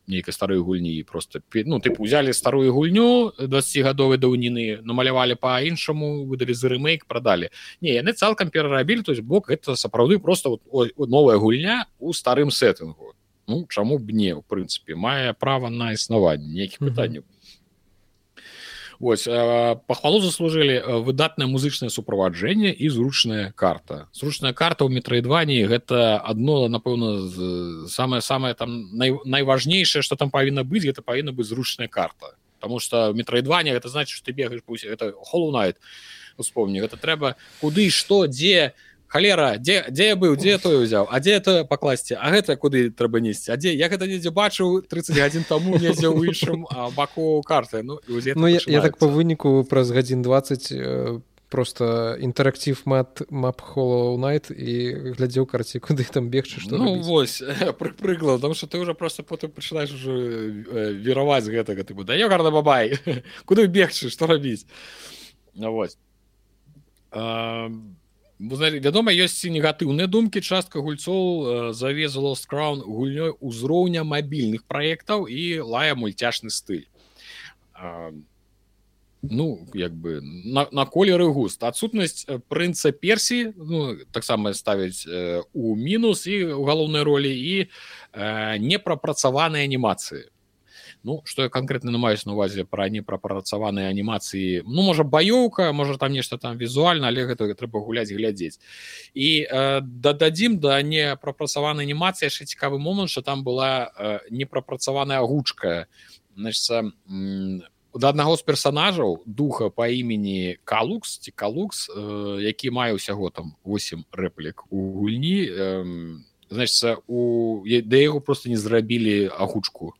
нейкай старой гульні просто ну тыпу узялі старую гульню 20гадовай даўніны намалявалі па-іншаму выдалі за рэмейк прадалі. Не яны цалкам перарабілі то есть бок это сапраўды просто вот, новая гульня у старым сеттынгу ну чаму б не у прынцыпе мае права на існаванне нейкіх пытанняў. Вось пахвалу заслужылі выдатнае музычнае суправаджэнне і зручная карта. Зручная карта ў метроідвані гэта адно напэўна самое самое там най, найважнейшае что там павінна быць гэта павінна быць зручная карта. Потому что метроідвані гэта значит ты бегаешь пусть это холлунайт успомні гэта трэба куды что дзе халера дзе дзе я быў дзе той узяў? А дзе это пакласці а гэта куды трэба несці? А дзе? Я гэта недзе бачыў 31 таму недзе ў іншым баку карты. Ну, ну я, я так по выніку праз гадзін 20 э, просто інтэрактив мат мап холо найт і глядзеў карці куды там бегчы что ну, вось прыклад там что ты уже просто потым пачынаеш уже вераваць гэтага. Ты да я гарна бабай! Куды бегчы что рабіць? Ну, вось. А вядома ёсць і негатыўныя думкі частка гульцоў завезла скраун гульнёй узроўня мабільных праектаў і лая мульцяшны стыль ну як бы на, на колеры густ. Адсутнасць прынца персі ну, таксама ставіць э, у мінус і у галоўнай ролі і э, непрапрацаваныя анімацыі Ну что я конкретно намаюсь на увазе пра непрапрацаваныя анімацыі ну можа баёўка можа там нешта там візуальна але гэта трэба гуляць глядзець і э, дададзім да не прапрацаванай анімацыі яшчэ цікавы момант что там была э, непрапрацаваная гучка значится да аднаго з персонажаў духа по імені калукс ці калукс э, які мае ўсяго там 8 рэплік у гульні э, значится у да яго просто не зрабілі агучку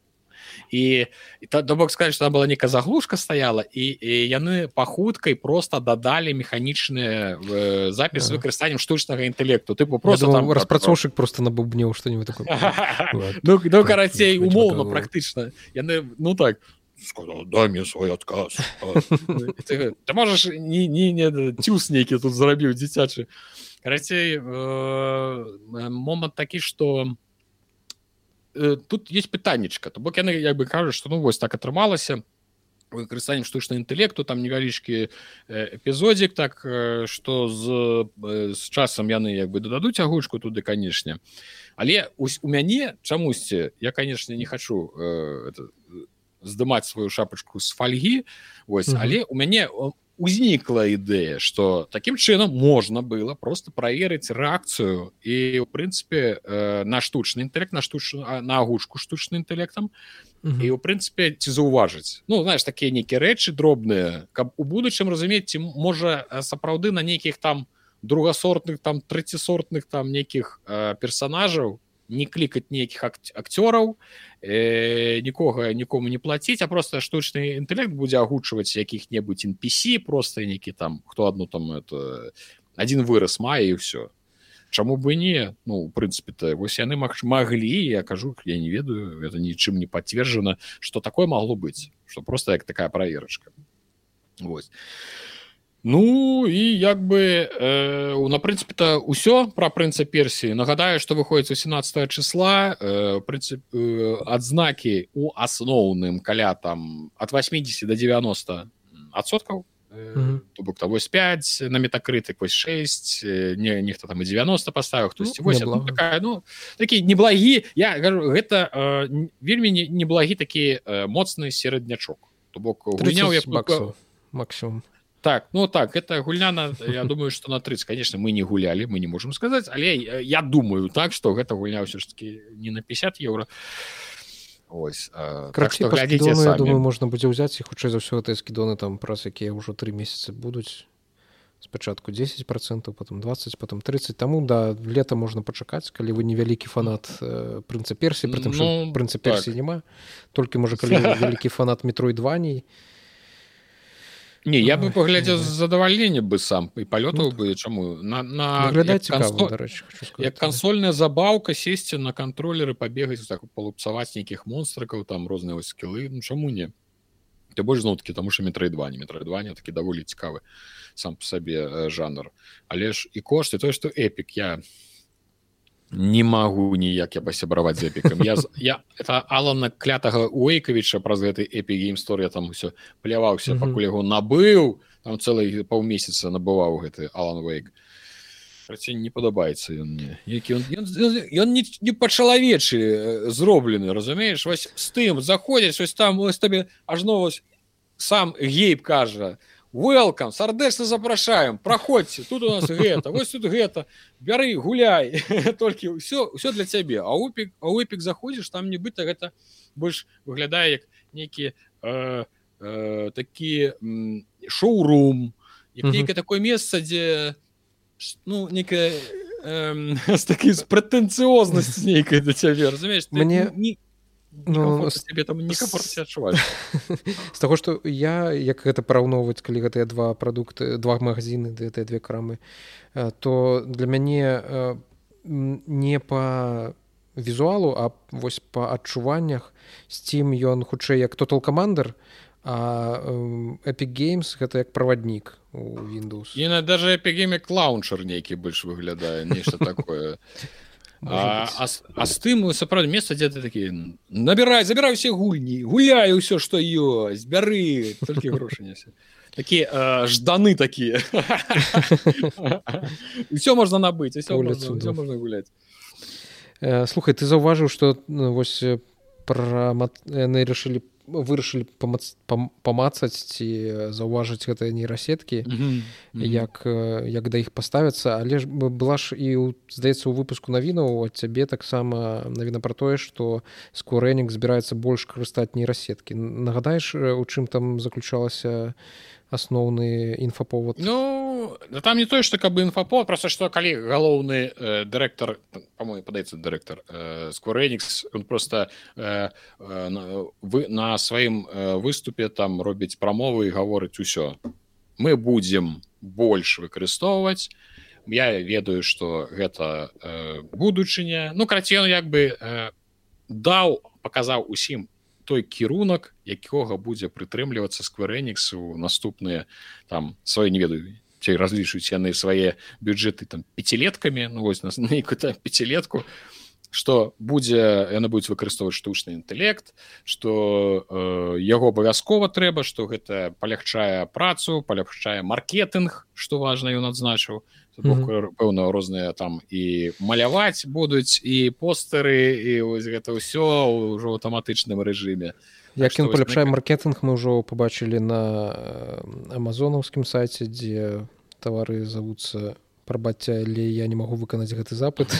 і то бок сказать что была нейкая заглушка стаяла і, і яны па хуткай просто дадалі механічныя э, запіс з выкарыстаннем штучнага інтэлекту тыпу просто думал, там распрацоўшык просто набубнеў что-нибудь ну, ну карацей умоўно практычна яны ну так. Сказал дай мне свой адказ ты, ты можаш не не не цюс нейкі тут зрабіў дзіцячы карацей э, момант такі что Э, тут есть пытаннечка то бок яны як бы кажуць что ну вось так атрымалася. Выкарыстаннем штучна інтэлекту там невялічкі эпізодзік так что з з часам яны як бы дададуць агучку туды канешне. Але у мяне чамусьці я конечно не хочу э, здымаць сваю шапачку з фальгі ось але у мяне узнікла ідэя что таким чынам можна было просто праверыць рэакцыю і у прынцыпе э, на штучны інтэлект на штучную на агучку штучным інтэлектам і у прынцыпе ці заўважыць ну знаешь такія нейкія рэчы дробныя каб у будучым разумець ці можа сапраўды на нейкіх там другасортных там трэцісортных там нейкіх э, персонажаў не клікаць нейкіх акцёраў э, нікога нікому не плаціць а просто штучны інтэлект будзе агучваць якіх-небудзь NPC просто нейкі там хто одну там это один выраз мае і все Чаму бы не. Ну в прынцыпе то вось яны маг маглі я кажу я не ведаю это нічым не подцвержджана что такое могло быць что просто як такая праверочка Вось Ну і як бы э, на прынцыпе то ўсё пра прынца персіі нагадаю што выходзіць 18 числа э, прынцып э, адзнакі у асноўным каля там от 80 до 90 адсоткаў. То бок того 5 на метакрытык вось 6 не нехто там і 90 поставіў хтось ну, ну, такая ну такі неблагі. Я кажу гэта э, вельмі неблагі такі э, моцны сераднячок. То бок гуляў як максимум так ну так это гульня на я думаю что на 30 конечно мы не гулялі мы не можем сказать. Але я думаю так что гэта гульня ўсё ж таки не на 50 евро. Ось так, глядзіце думаю можна будзе ўзяць і хутчэй за ўсё гэтыя скідоны там праз якія ўжо три месяцы будуць спачатку 10 процентов потом 20 потом 30 таму да лета можна пачакаць калі вы невялікі фанат э, прынца персі притым ну, прынца персі так. няма толькі можа калі вялікі фанат метро і дваней то не я бы паглядзеў з задавальнення бы сам і палётаў ну, бы чаму на наглядаць кансо... як кансольная забаўка сесці на кантролеры пабегаць так палупцаваць нейкіх монстракаў там розныя скілы ну чаму не. Ты больш зноткі таму що метра два метра два такі даволі цікавы сам по сабе э, жанр. Але ж і кошты тое што эпік я не не магу ніяк я пасябраваць з эпікам. Я я это алана клятага уэйкавіча праз гэты эпігейм гісторыя там усё пляваўся пакуль яго набыў. Там цэлый паўмесяца набываў гэты алан вейк не падабаецца ён мне. Які ён не, не па-чалавечы зроблены разумееш? Вось з тым заходзяць вось там вось табе ажно вось сам гейб кажа welcome сардэчна запрашаем праходзьце тут у нас гэта вось тут гэта бяры гуляй. Толькі ўсё ўсё для цябе. А упік а выпік заходзіш там нібыта гэта больш выглядае як нейкі э, э, такі шоурум нейкае такое месца дзе ну некая э, з такі з прэтэнцыознасць нейкай да цябе разумееш? Мне не ну, тебе там не адчуваць з таго што я як гэта параўноўваць калі гэтыя два прадукты два магазины гэтыя две крамы то для мяне не па візуалу а вось па адчуваннях сцім ён хутчэй як тотал камандр а эпик геймс гэта як праваднік у windows. І на даже эпігеме клаунчар нейкі больш выглядае нешта такое А, а, а з тым сапраўды месца дзе ты такі набірай забірай усе гульні гуляю ўсё што ёсць бяры толькі грошы нясе. Такі жданы такія. Ўсё можна набыць можна гуляць слухай ты заўважыў што ну, вось пра яны рашылі вырашылі памацаць ці заўважыць гэтыя нейрасеткі mm -hmm. як як да іх паставіцца. Але ж была ж і здаецца у выпуску навінаў ад цябе таксама навіна пра тое што скорэнік збіраецца больш карыстаць нейрасеткі. Нагадаеш у чым там заключалася асноўны інфаповод ну там не тое што каб інфаповод просто што калі галоўны э, дырэктар по-мо падаецца дырэктар э, скорэнікс он просто э, э, вы на сваім э, выступе там робіць прамовы і гаворыць усё мы будзем больш выкарыстоўваць я ведаю што гэта э, будучыня ну карацей як бы э, даў паказаў усім той кірунак якога будзе прытрымлівацца скверэнікс у наступныя там свае не ведаю ці разлічваюць яны свае бюджэты там пяцілеткамі ну вось нас нейкую пяцілетку что будзе яны будуць выкарыстоўваць штучны інтэлект что э, яго абавязкова трэба что гэта палягчае працу палягчае маркетинг что важна ён адзначыў пэўна розныя там і маляваць будуць і постары і вось гэта ўсё ўжо аўтаматычным рэжыме як ён паляпшае маркетинг мы ўжо побачылі на амазонаўскім сайце дзе тавары завуцца прабацця але я не магу выканаць гэты запыт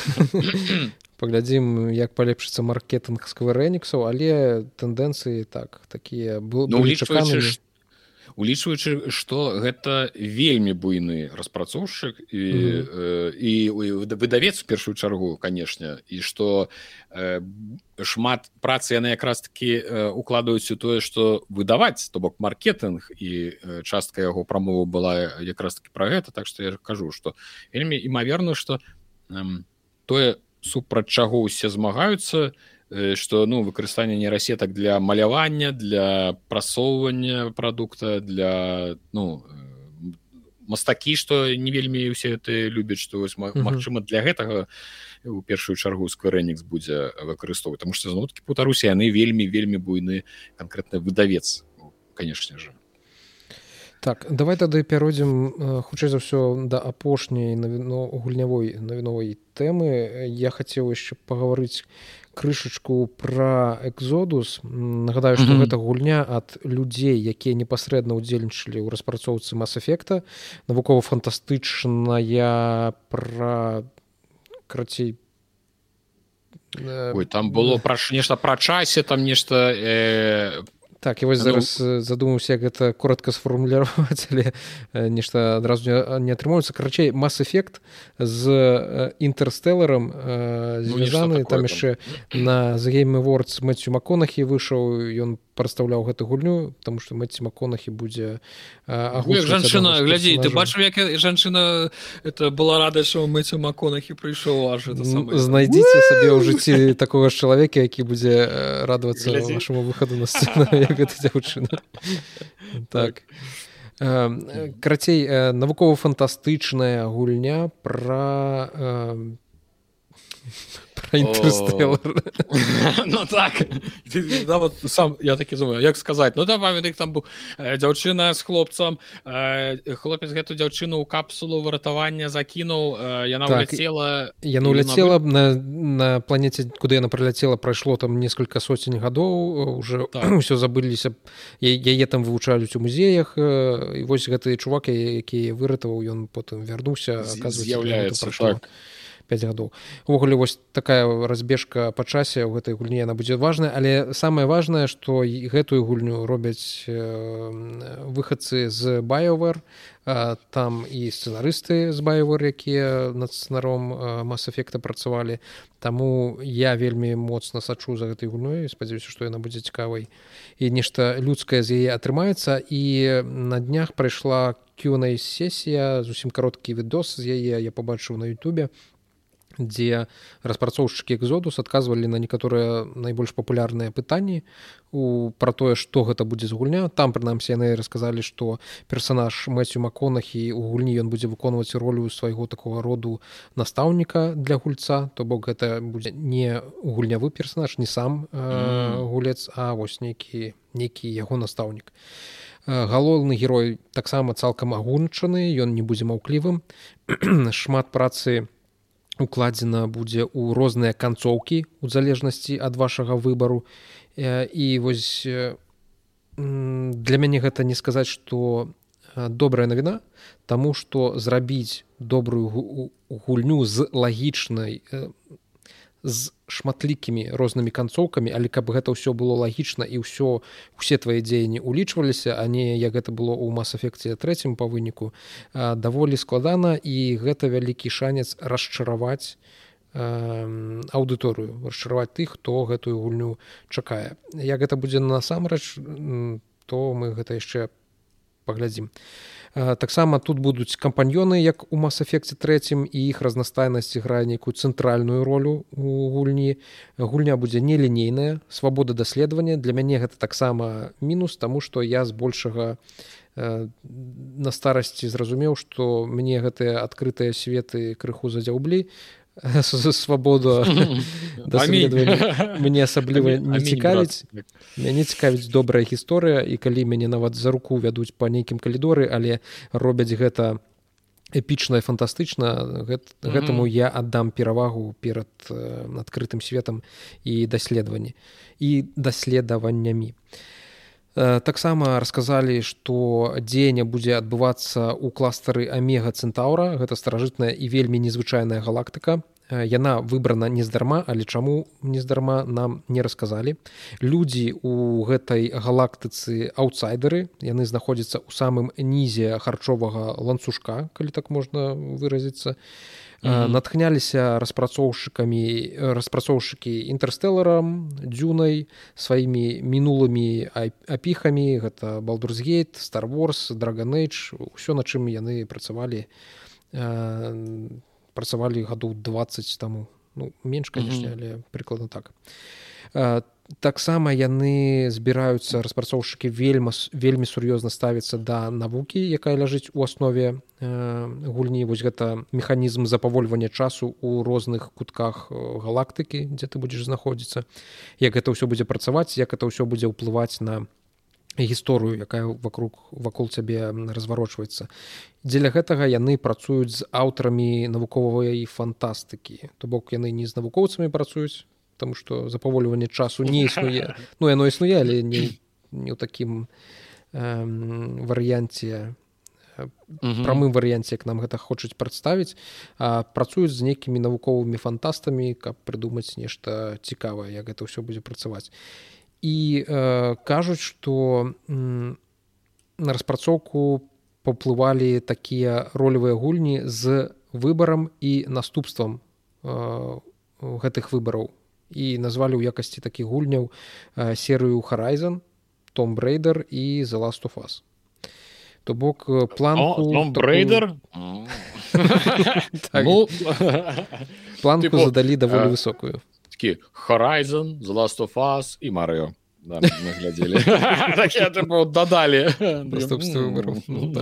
паглядзім як палепшыцца маркетинг скверэніксаў але тэндэнцыі так такія был ну, чаканы што улічваючы што гэта вельмі буйны распрацоўшчык і, mm -hmm. і, і выдавец у першую чаргу канешне і што э, шмат працы яны якраз таки укладваюць у тое што выдаваць то бок маркетинг і частка яго прамовы была якраз таки пра гэта так што я кажу што вельмі імаверна што э, тое супраць чаго ўсе змагаюцца что ну выкарыстанне нейрасетак для малявання для прасоўвання прадукта для ну мастакі что не вельмі усе ты любяць что вось Мачыма для гэтага у першую чаргу скверэнікс будзе выкарыстоўваць. Тому что знуткі путаруся яны вельмі вельмі буйны канкрэтны выдавец конечно же так давай тады пяройдзем хутчэй за ўсё да апошняй навіно гульнявой навіновай тэмы. Я хацеў яшчэ пагаварыць крышачку пра экзодус нагадаю што mm -hmm. гэта гульня ад людзей якія непасрэдна ўдзельнічалі ў распрацоўцы мас-эфекта навукова-фантастычная пра крацей Ой, там было пра нешта пра часе там нешта э, так і вось зараз ну... задумаўся гэта коротко сфармуляваць але нешта адразу не атрымоўваецца карачэй мас-эфект з інтэрстэларам звязаны ну, там яшчэ на загеймы вордс мэцю маконахі выйшаў ён прадстаўляў гэту гульню там што мэці маконахі будзе жанчына глядзі ты бачыў як жанчына это была рада що мэцю маконахі прыйшоў аж знайдзіце сабе ў жыцці такога ж чалавека які будзе радавацца вашаму выхаду на сцэну гэта дзяўчына так. Карацей навукова-фантастычная гульня пра ну так. Нават сам я такі думаю як сказаць ну давай там быў дзяўчына з хлопцам хлопец гэту дзяўчыну ў капсулу выратавання закінуў яна уляцела яна уляцела б на на планеце куды яна прыляцела прайшло там несколько сотень гадоў уже ўсё забыліся яе там вывучаюць у музеях і вось гэты чувак які выратаваў ён потым вярнуўся з'яўляецца так 5 гадоў. Увогуле вось такая разбежка па часе ў гэтай гульні яна будзе важная але самае важнае што гэтую гульню робяць выхадцы з байовер там і сцэнарысты з байовер якія над сцэнаром мас-эфекта працавалі. Таму я вельмі моцна сачу за гэтай гульной спадзяюся што яна будзе цікавай. І нешта людскае з яе атрымаецца. І на днях прайшла кюнай сесія зусім кароткі відос з яе я пабачыў на Ютубе дзе распрацоўшчыкі экзодус адказвалі на некаторыя найбольш папулярныя пытанні у пра тое што гэта будзе з гульня. Там прынамсі яны расказалі што персанаж мэцю маконахі у гульні ён будзе выконваць ролю свайго такого роду настаўніка для гульца. То бок гэта будзе не гульнявы персонаж не сам э, гулец а вось нейкі нейкі яго настаўнік. Галоўны герой таксама цалкам агунчаны ён не будзе маўклівым. Шмат працы у укладзена будзе ў розныя канцоўкі у залежнасці ад вашага выбару. І вось для мяне гэта не сказаць што добрая навіна таму што зрабіць добрую гульню з лагічнай з шматлікімі рознымі канцоўкамі але каб гэта ўсё было лагічна і ўсё усе твае дзеянні улічваліся а не як гэта было ў мас-эфекце трэцім па выніку даволі складана і гэта вялікі шанец расчараваць аўдыторыю расчараваць тых хто гэтую гульню чакае. Як гэта будзе насамрэч то мы гэта яшчэ паглядзім а таксама тут будуць кампаньёны як у мас-эфекце трэцім і іх разнастайнасць грае нейкую цэнтральную ролю у гульні. Гульня будзе нелінейная свабода даследавання. Для мяне гэта таксама мінус таму што я збольшага на старасці зразумеў што мне гэтыя адкрытыя светы крыху задзяўблі свабоду мне асабліва не цікавіць мяне цікавіць добрая гісторыя і калі мяне нават за руку вядуць па нейкім калідоры але робяць гэта эпічна фантастычна гэт, гэтаму я аддам перавагу перад адкрытым светам і даследаванні і даследаваннямі таксама расказалі што дзеянне будзе адбывацца ў кластары амега цэнтаўра гэта старажытная і вельмі незвычайная галактыка. Яна выбрана нездарма але чаму нездарма нам не расказалі. Людзі у гэтай галактыцы аўтсайдеры яны знаходзяцца ў самым нізе харчовага ланцужка калі так можна выразіцца. mm -hmm. натхняліся распрацоўшчыкамі распрацоўшчыкі інтэрстэларам дзюнай сваімі мінулымі апіхамі гэта балдурсгейт старворс драгонейдж ўсё на чым яны працавалі працавалі гадоў 20 таму ну менш канешне mm -hmm. але прыкладна так таксама яны збіраюцца распрацоўшчыкі вельмі вельмі сур'ёзна ставіцца да навукі якая ляжыць у аснове э, гульні. Вось гэта механізм запавольвання часу у розных кутках галактыкі дзе ты будзеш знаходзіцца. Як гэта ўсё будзе працаваць як это ўсё будзе ўплываць на гісторыю якая вокруг вакол цябе разварочваецца. Дзеля гэтага яны працуюць з аўтарамі навуковай фантастыкі. То бок яны не з навукоўцамі працуюць там што запаволіванне часу не існуе ну яно існуе але не не ў такім э, варыянце прамым варыянце як нам гэта хочуць прадставіць працуюць з нейкімі навуковымі фантастамі каб прыдумаць нешта цікавае як гэта ўсё будзе працаваць. І э, кажуць што на распрацоўку паўплывалі такія ролевыя гульні з выбарам і наступствам э, гэтых выбараў і назвалі ў якасці такіх гульняў серыю Horizon том брейдер і за last of us то бок план брейдер планку задалі даволі высокую Horizon, The Last of Us і Марыо глядзелі дадалі ну,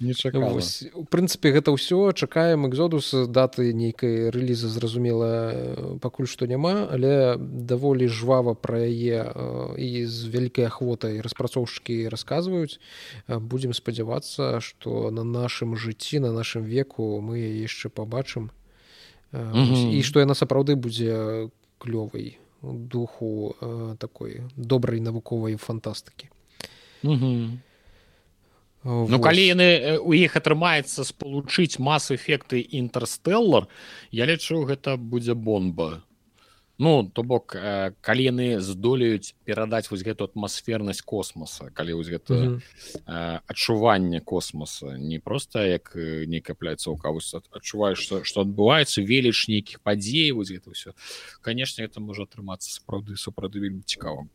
так, так, цікава у прынцыпе гэта ўсё. Чакаем экзодус даты нейкай рэлізы зразумела пакуль што няма але даволі жвава пра яе і з вялікай ахвотай распрацоўшчыкі расказваюць. Будзем спадзявацца што на нашым жыцці на нашым веку мы яшчэ пабачым. І што яна сапраўды будзе клёвай духу такой добрай навуковай фантастыкі Ну калі яны у іх атрымаецца спалучыць мас эфекты інтэрстэллар я лічу гэта будзе бомба. Ну то бок калі яны здолеюць перадаць вось гэту атмасфернасць космоса калі вось гэта mm -hmm. адчуванне космоса не просто як нейкая пляцоўка адчуваеш што, што адбываецца веліч нейкіх падзей вось гэта ўсё. Канешне это можа атрымацца сапраўды сапраўды вельмі цікава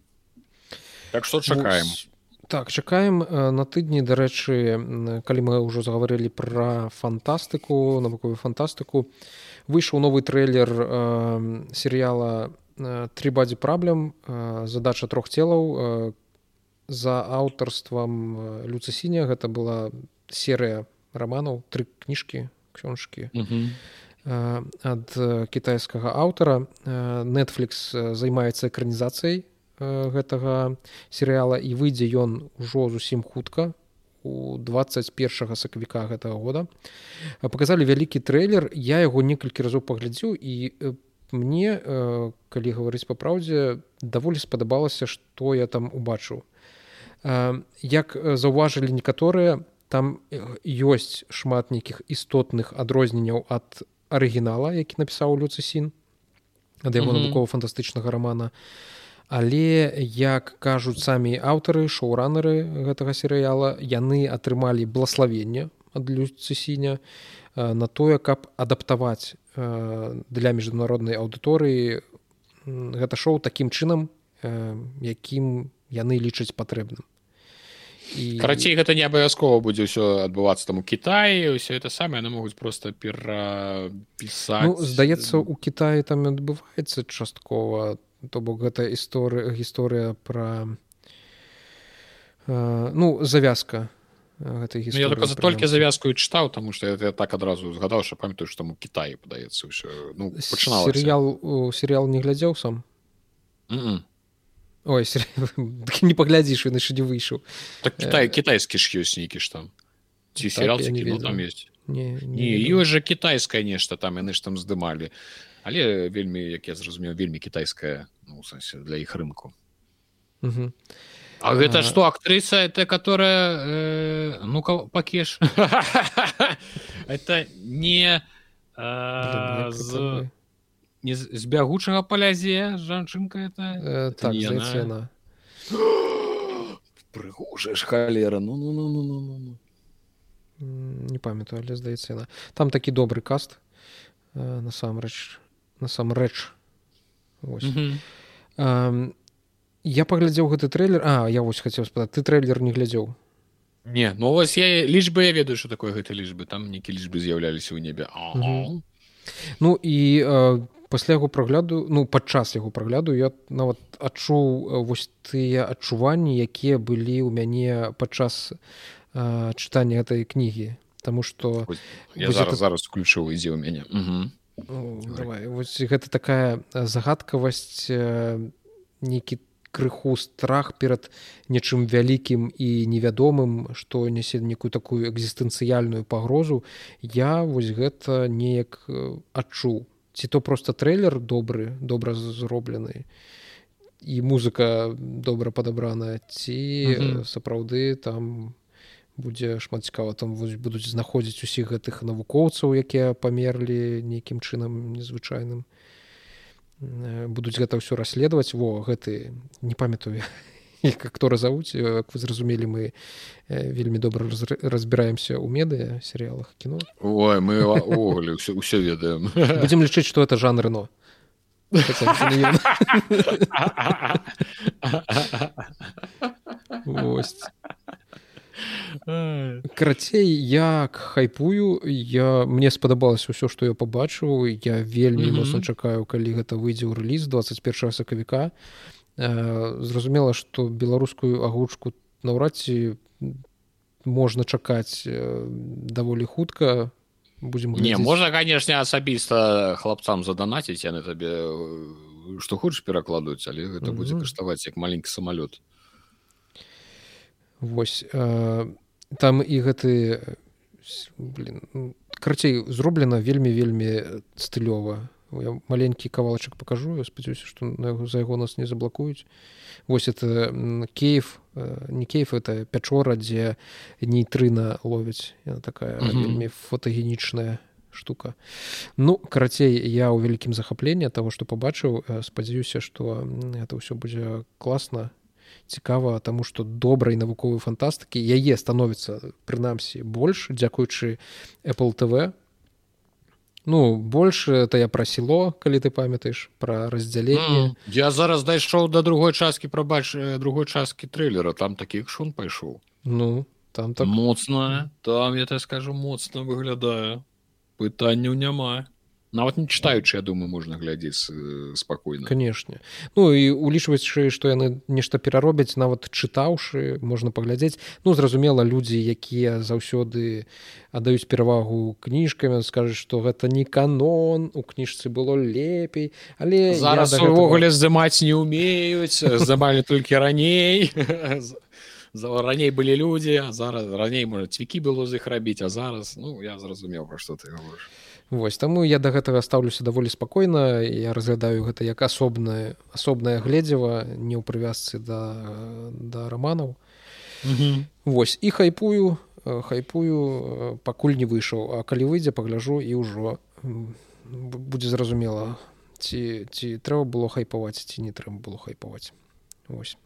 так што чакаем. Вось... Так чакаем э, на тыдні дарэчы калі мы ўжо загаварылі пра фантастыку навуковую фантастыку выйшаў новы трэйлер э, серыяла э, три бадзі праблем э, задача трох целаў э, за аўтарствам люцысіня гэта была серыя раманаў тры кніжкі ксёншкі mm -hmm. э, ад кітайскага аўтара. Э, netflix займаецца экранізацыяй. Э, гэтага серыяла і выйдзе ён ужо зусім хутка у 21 сакавіка гэтага года. Показалі вялікі трэйлер я яго некалькі разоў паглядзеў і э, мне э, калі гаварыць па праўдзе даволі спадабалася што я там убачыў. Як заўважылі некаторыя там ёсць шмат нейкіх істотных адрозненняў ад арыгінала які напісаў люцысін ад яго навукова-фантастычнага рамана. а Але як кажуць самі аўтары шоуранеры гэтага серыяла яны атрымалі блаславенне ад люцысіня на тое каб адаптаваць для міжнароднай аўдыторыі гэта шоу такім чынам якім яны лічаць патрэбным. І карацей гэта не абавязкова будзе ўсё адбывацца там у Кіаі ўсё это самае яны могуць просто перапісаць. Ну, здаецца у Кіаі там адбываецца часткова то бок гэта гісторыя гісторыя пра э, ну завязка гэтай ну, я за толькі завязку чытаў тому что я так адразу згадаў що памятаю што там у Кіаі падаецца ўсё ну пачынала серыял серыял не глядзеў сам? Mm -mm. ой сер... не паглядзіш і яшчэ не выйшаў. Так кітай кітайскі ж ёсць нейкі ж там. Ці серыял так, не там есть не, не, не ёсць жа кітайскае нешта там яны ж там здымалі. Але вельмі як я зразумеў вельмі кітайская ну, сэнсе для іх рынку. Угу. А гэта что актрыса это которая э, ну-ка пакеш? Это не э, з не з бягучага палязе жанчынка это? Э, так яна. прыгожаеш халера ну ну ну ну ну ну ну. Не памятаю але здаецца яна там такі добры каст э, насамрэч насамрэч я паглядзеў гэты трэйлер А я вось хацеў спытаць ты трэйлер не глядзеў не ну вось я лічбы я ведаю что такое гэтай лічбы там нейкі лічбы з'яўляліся ў небе ну і э, пасля яго прагляду ну падчас яго прагляду я нават адчуў вось тыя адчуванні якія былі ў мяне падчас э, чытання гэтай кнігі. Таму што я зараз, это... зараз включыў ідзе ў мяне. Угу. Ну, давай вось гэта такая загадкавасць нейкі крыху страх перад нечым вялікім і невядомым што нясе некую такую экзістэнцыяльную пагрозу я вось гэта неяк адчуў ці то просто трэйлер добры добра зроблены і музыка добра падабраная ці mm -hmm. сапраўды там будзе шмат цікава там будуць знаходзіць усіх гэтых навукоўцаў якія памерлі нейкім чынам незвычайным. Будуць гэта ўсё расследаваць. Во гэты не памятаю хто разавуць як вы зразумелі мы вельмі добра разбіраемся ў медыа серыялах кіно. Ой мы увогуле ўсё ўсё ведаем. Будзем лічыць што это жанр но Вось карацей як хайпую я мне спадабалася ўсё што я пабачыў я вельмі моцна чакаю калі гэта выйдзе ў рэліз 21 сакавіка. Зразумела што беларускую агучку наўрад ці можна чакаць даволі хутка. Будем не можа канешне асабіста хлапцам заданаціць яны табе што хочаш перакладуць але гэта будзе каштаваць як маленькі самалёт. Восьось э, там і гэты карцей зроблена вельмі вельмі стылёва. Я маленькі кавалачак покажу я спадзяюся яго за яго нас не заблакуюць. Вось это кейф э, не кейф это пячора дзе нейтрына ловіць. Яна такая mm -hmm. вельмі фотагенічная штука. Ну карацей я ў вялікім захапленні того што пабачыў. Э, спадзяюся што это ўсё будзе класна цікава таму што добрай навуковай фантастыкі яе становіцца прынамсі больш дзякуючы apple tv ну больше это я про село калі ты памятаеш про раздзяленне. Mm, я зараз дайшоў до другой часткі прабач другой часткі трейлера там таких шун пайшоў. Ну там так. Моцна там я так скажу моцна выглядае. Пытанняў няма нават не чытаючы я думаю можна глядзець спакойна канешне ну і улічваючы што яны нешта пераробяць нават чытаўшы можна паглядзець ну зразумела людзі якія заўсёды аддаюць перавагу кніжкамі скажуць што гэта не канон у кніжцы было лепей але зараз увогуле гэтага... здымаць не умеюць здымалі толькі раней. Раней былі людзі зараз раней можа цвікі было з іх рабіць а зараз ну я зразумеў пра што ты гаворыш Вось таму я да гэтага стаўлюся даволі спакойна я разглядаю гэта як асобнае асобнае гледзева не ў прывязцы да да раманаў. Вось і хайпую хайпую пакуль не выйшаў. А калі выйдзе пагляжу і ўжо. Будзе зразумела ці ці трэба было хайпаваць ці не трэба было хайпаваць. Вось.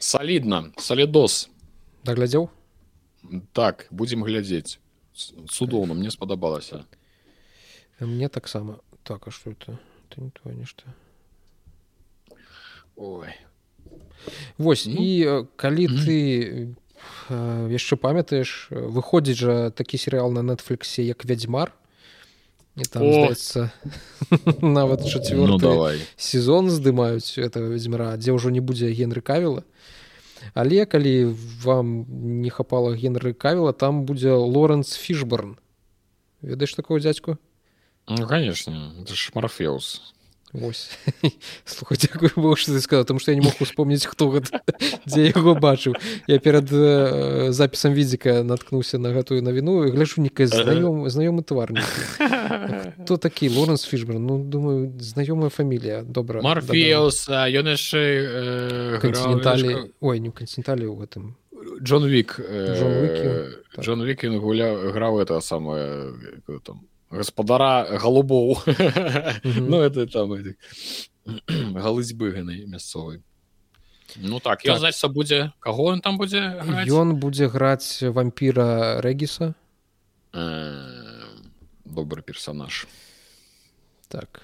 Салідна. Салідос. Даглядзеў? Так будзем глядзець цудоўна мне спадабалася мне таксама так а что это? Ты не то нешта ой. Восьось ну, і калі mm -hmm. ты яшчэ памятаеш выходзіць жа такі серыял на нетфліксе як вядзьмар здаецца нават чацвёр ну, сезон здымаюць этого вядзьмара дзе ўжо не будзе генры кавіла але калі вам не хапала генры кавіла там будзе лоренс фішборн ведаеш такого дзядзьку? Ну, конечно шмарфеус Вось слухай дзякую бо што ты сказал тому что я не мог успомніць хто гэта дзе яго бачыў я перад э, запісам відзіка наткнуўся на гэтую навіну гляжу некая знаём знаёмы тварнік хто такі лоренс фішбер ну думаю знаёмая фамілія. Добра марфеус ён яшчэ кантиненталі ой не кантиненталі ў гэтым Джон Вік Джон Вікін гуляў граў это самое там гаспадара галубоў ну это там галызьбы ганай мясцовай. Ну так ён так. значится будзе каго ён там будзе ён будзе граць вампіра рэгіса добры персонаж. Так.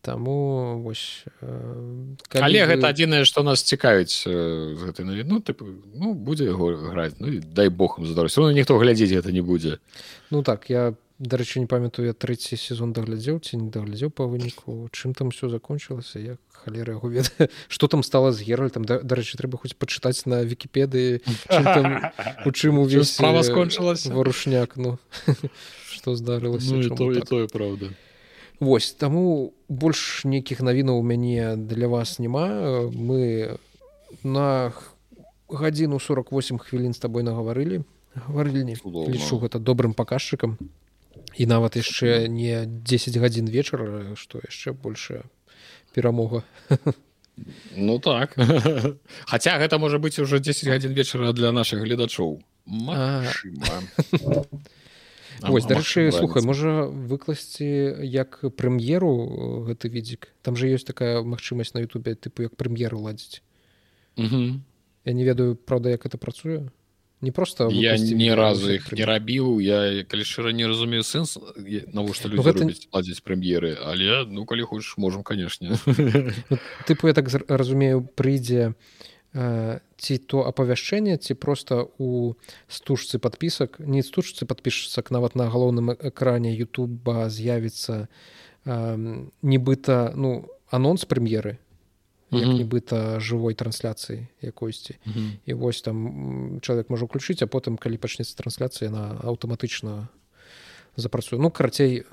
Таму вось э, але вы... гэта адзінае што нас цікавіць з э, гэтай навіну тыпу ну будзе яго граць ну дай бог здарося ну ніхто глядзець гэта не будзе. Ну так я дарэчы не памятаю я трэці сезон даглядзеў ці не даглядзеў па выніку. Чым там все закончылася як халера яго ведае что там стала з геральтам? Дарэчы трэба хоць пачытаць на вкіпедыі у чым увесь справа скончылася? варушняк ну что здарылася ну, то так? тое правда Вось таму больш нейкіх навінаў у мяне для вас няма. Мы на гадзіну 48 хвілін з табой нагаварылі. Гаварылі лічу гэта добрым паказчыкам і нават яшчэ не 10 гадзін вечара што яшчэ большая перамога. Ну так. Хаця гэта можа быць уже 10 гадзін вечара для наших гледачоў. Вось дарэчы слухай можа выкласці як прэм'еру гэты відзік? Там жа ёсць такая магчымасць на Ютубе тыпу як прэм'еру ладзіць. Я не ведаю праўда як это працуе не просто я ні разу іх не рабіў я калі шчыра не разумею сэнс навошта людзі гэта... ладзіць прэм'еры але ну калі хочаш можам канешне тыпу я так разумею прыйдзе э, ці то апавяшчэнне ці просто у стужцы подпісак не стужцы подпішsak нават на галоўным экране Ютуба з'явіцца э, нібыта ну анонс прэм'еры як нібыта жывой трансляцыі якойсьці і вось там чалавек можа ўключыць а потым калі пачнецца трансляцыя на аўтаматычна запрацуе. Ну карацей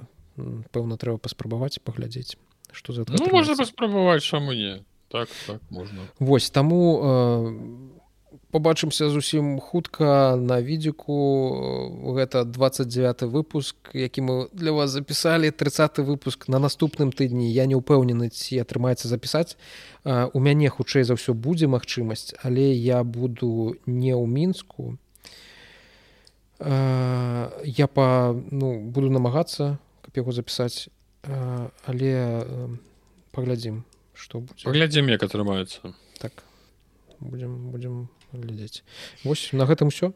пэўна трэба паспрабаваць паглядзець что за ну, можна паспрабаваць чаму не? Так, так можна. Восьось таму э, побачымся зусім хутка на відзіку. Гэта 29 выпуск які мы для вас запісалі. 30 выпуск на наступным тыдні. Я не ўпэўнены ці атрымаецца запісаць. У мяне хутчэй за ўсё будзе магчымасць але я буду не ў мінску. Я па ну буду намагацца каб яго запісаць. Але паглядзім што паглядзім як атрымаецца. Так. Будем будем глядзець вось на гэтым все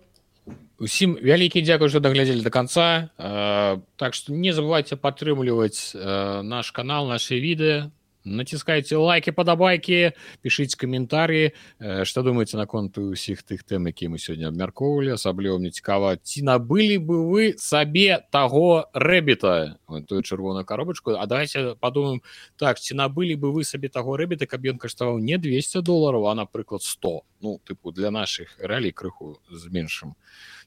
усім вялікі дзякуй что даглядзелі до конца. Э, так что не забывайте падтрымліваць э, наш канал наши відэа націскайце лайки падабайкі пішыць каментарі что думаете наконт усіх тых тэм які мы сёння абмяркоўвалі асабліва мне цікава ці набылі бы вы сабе таго рэбіта? Тую чырвоную коробочку. А давайте подумаем так ці набылі бы вы сабе таго рэбіта каб ён каштаваў не 200 долларов а напрыклад 100 ну тыпу для наших ралей крыху з меншым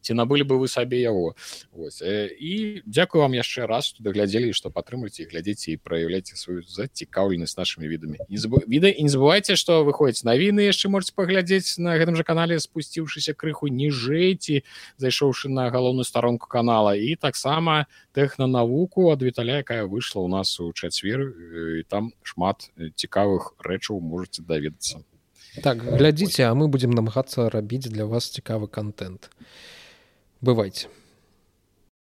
ці набылі бы вы сабе яго Вось. і дзякую вам яшчэ раз што даглядзелі што падтрымуйце глядзіце і праяўляйце сваю зацікаўленасць нашымі відамі віда і не забывайте што выходзіць навіны яшчэ можете паглядзець на гэтым жа канале спусціўшыся крыху ніжэйці зайшоўшы на галоўную старонку канала. І таксама тэхна навуку ад віталя якая выйшла ў нас у чацвер і там шмат цікавых рэчаў можете даведацца так глядзіце а мы будзем намагацца рабіць для вас цікавы контент бывайте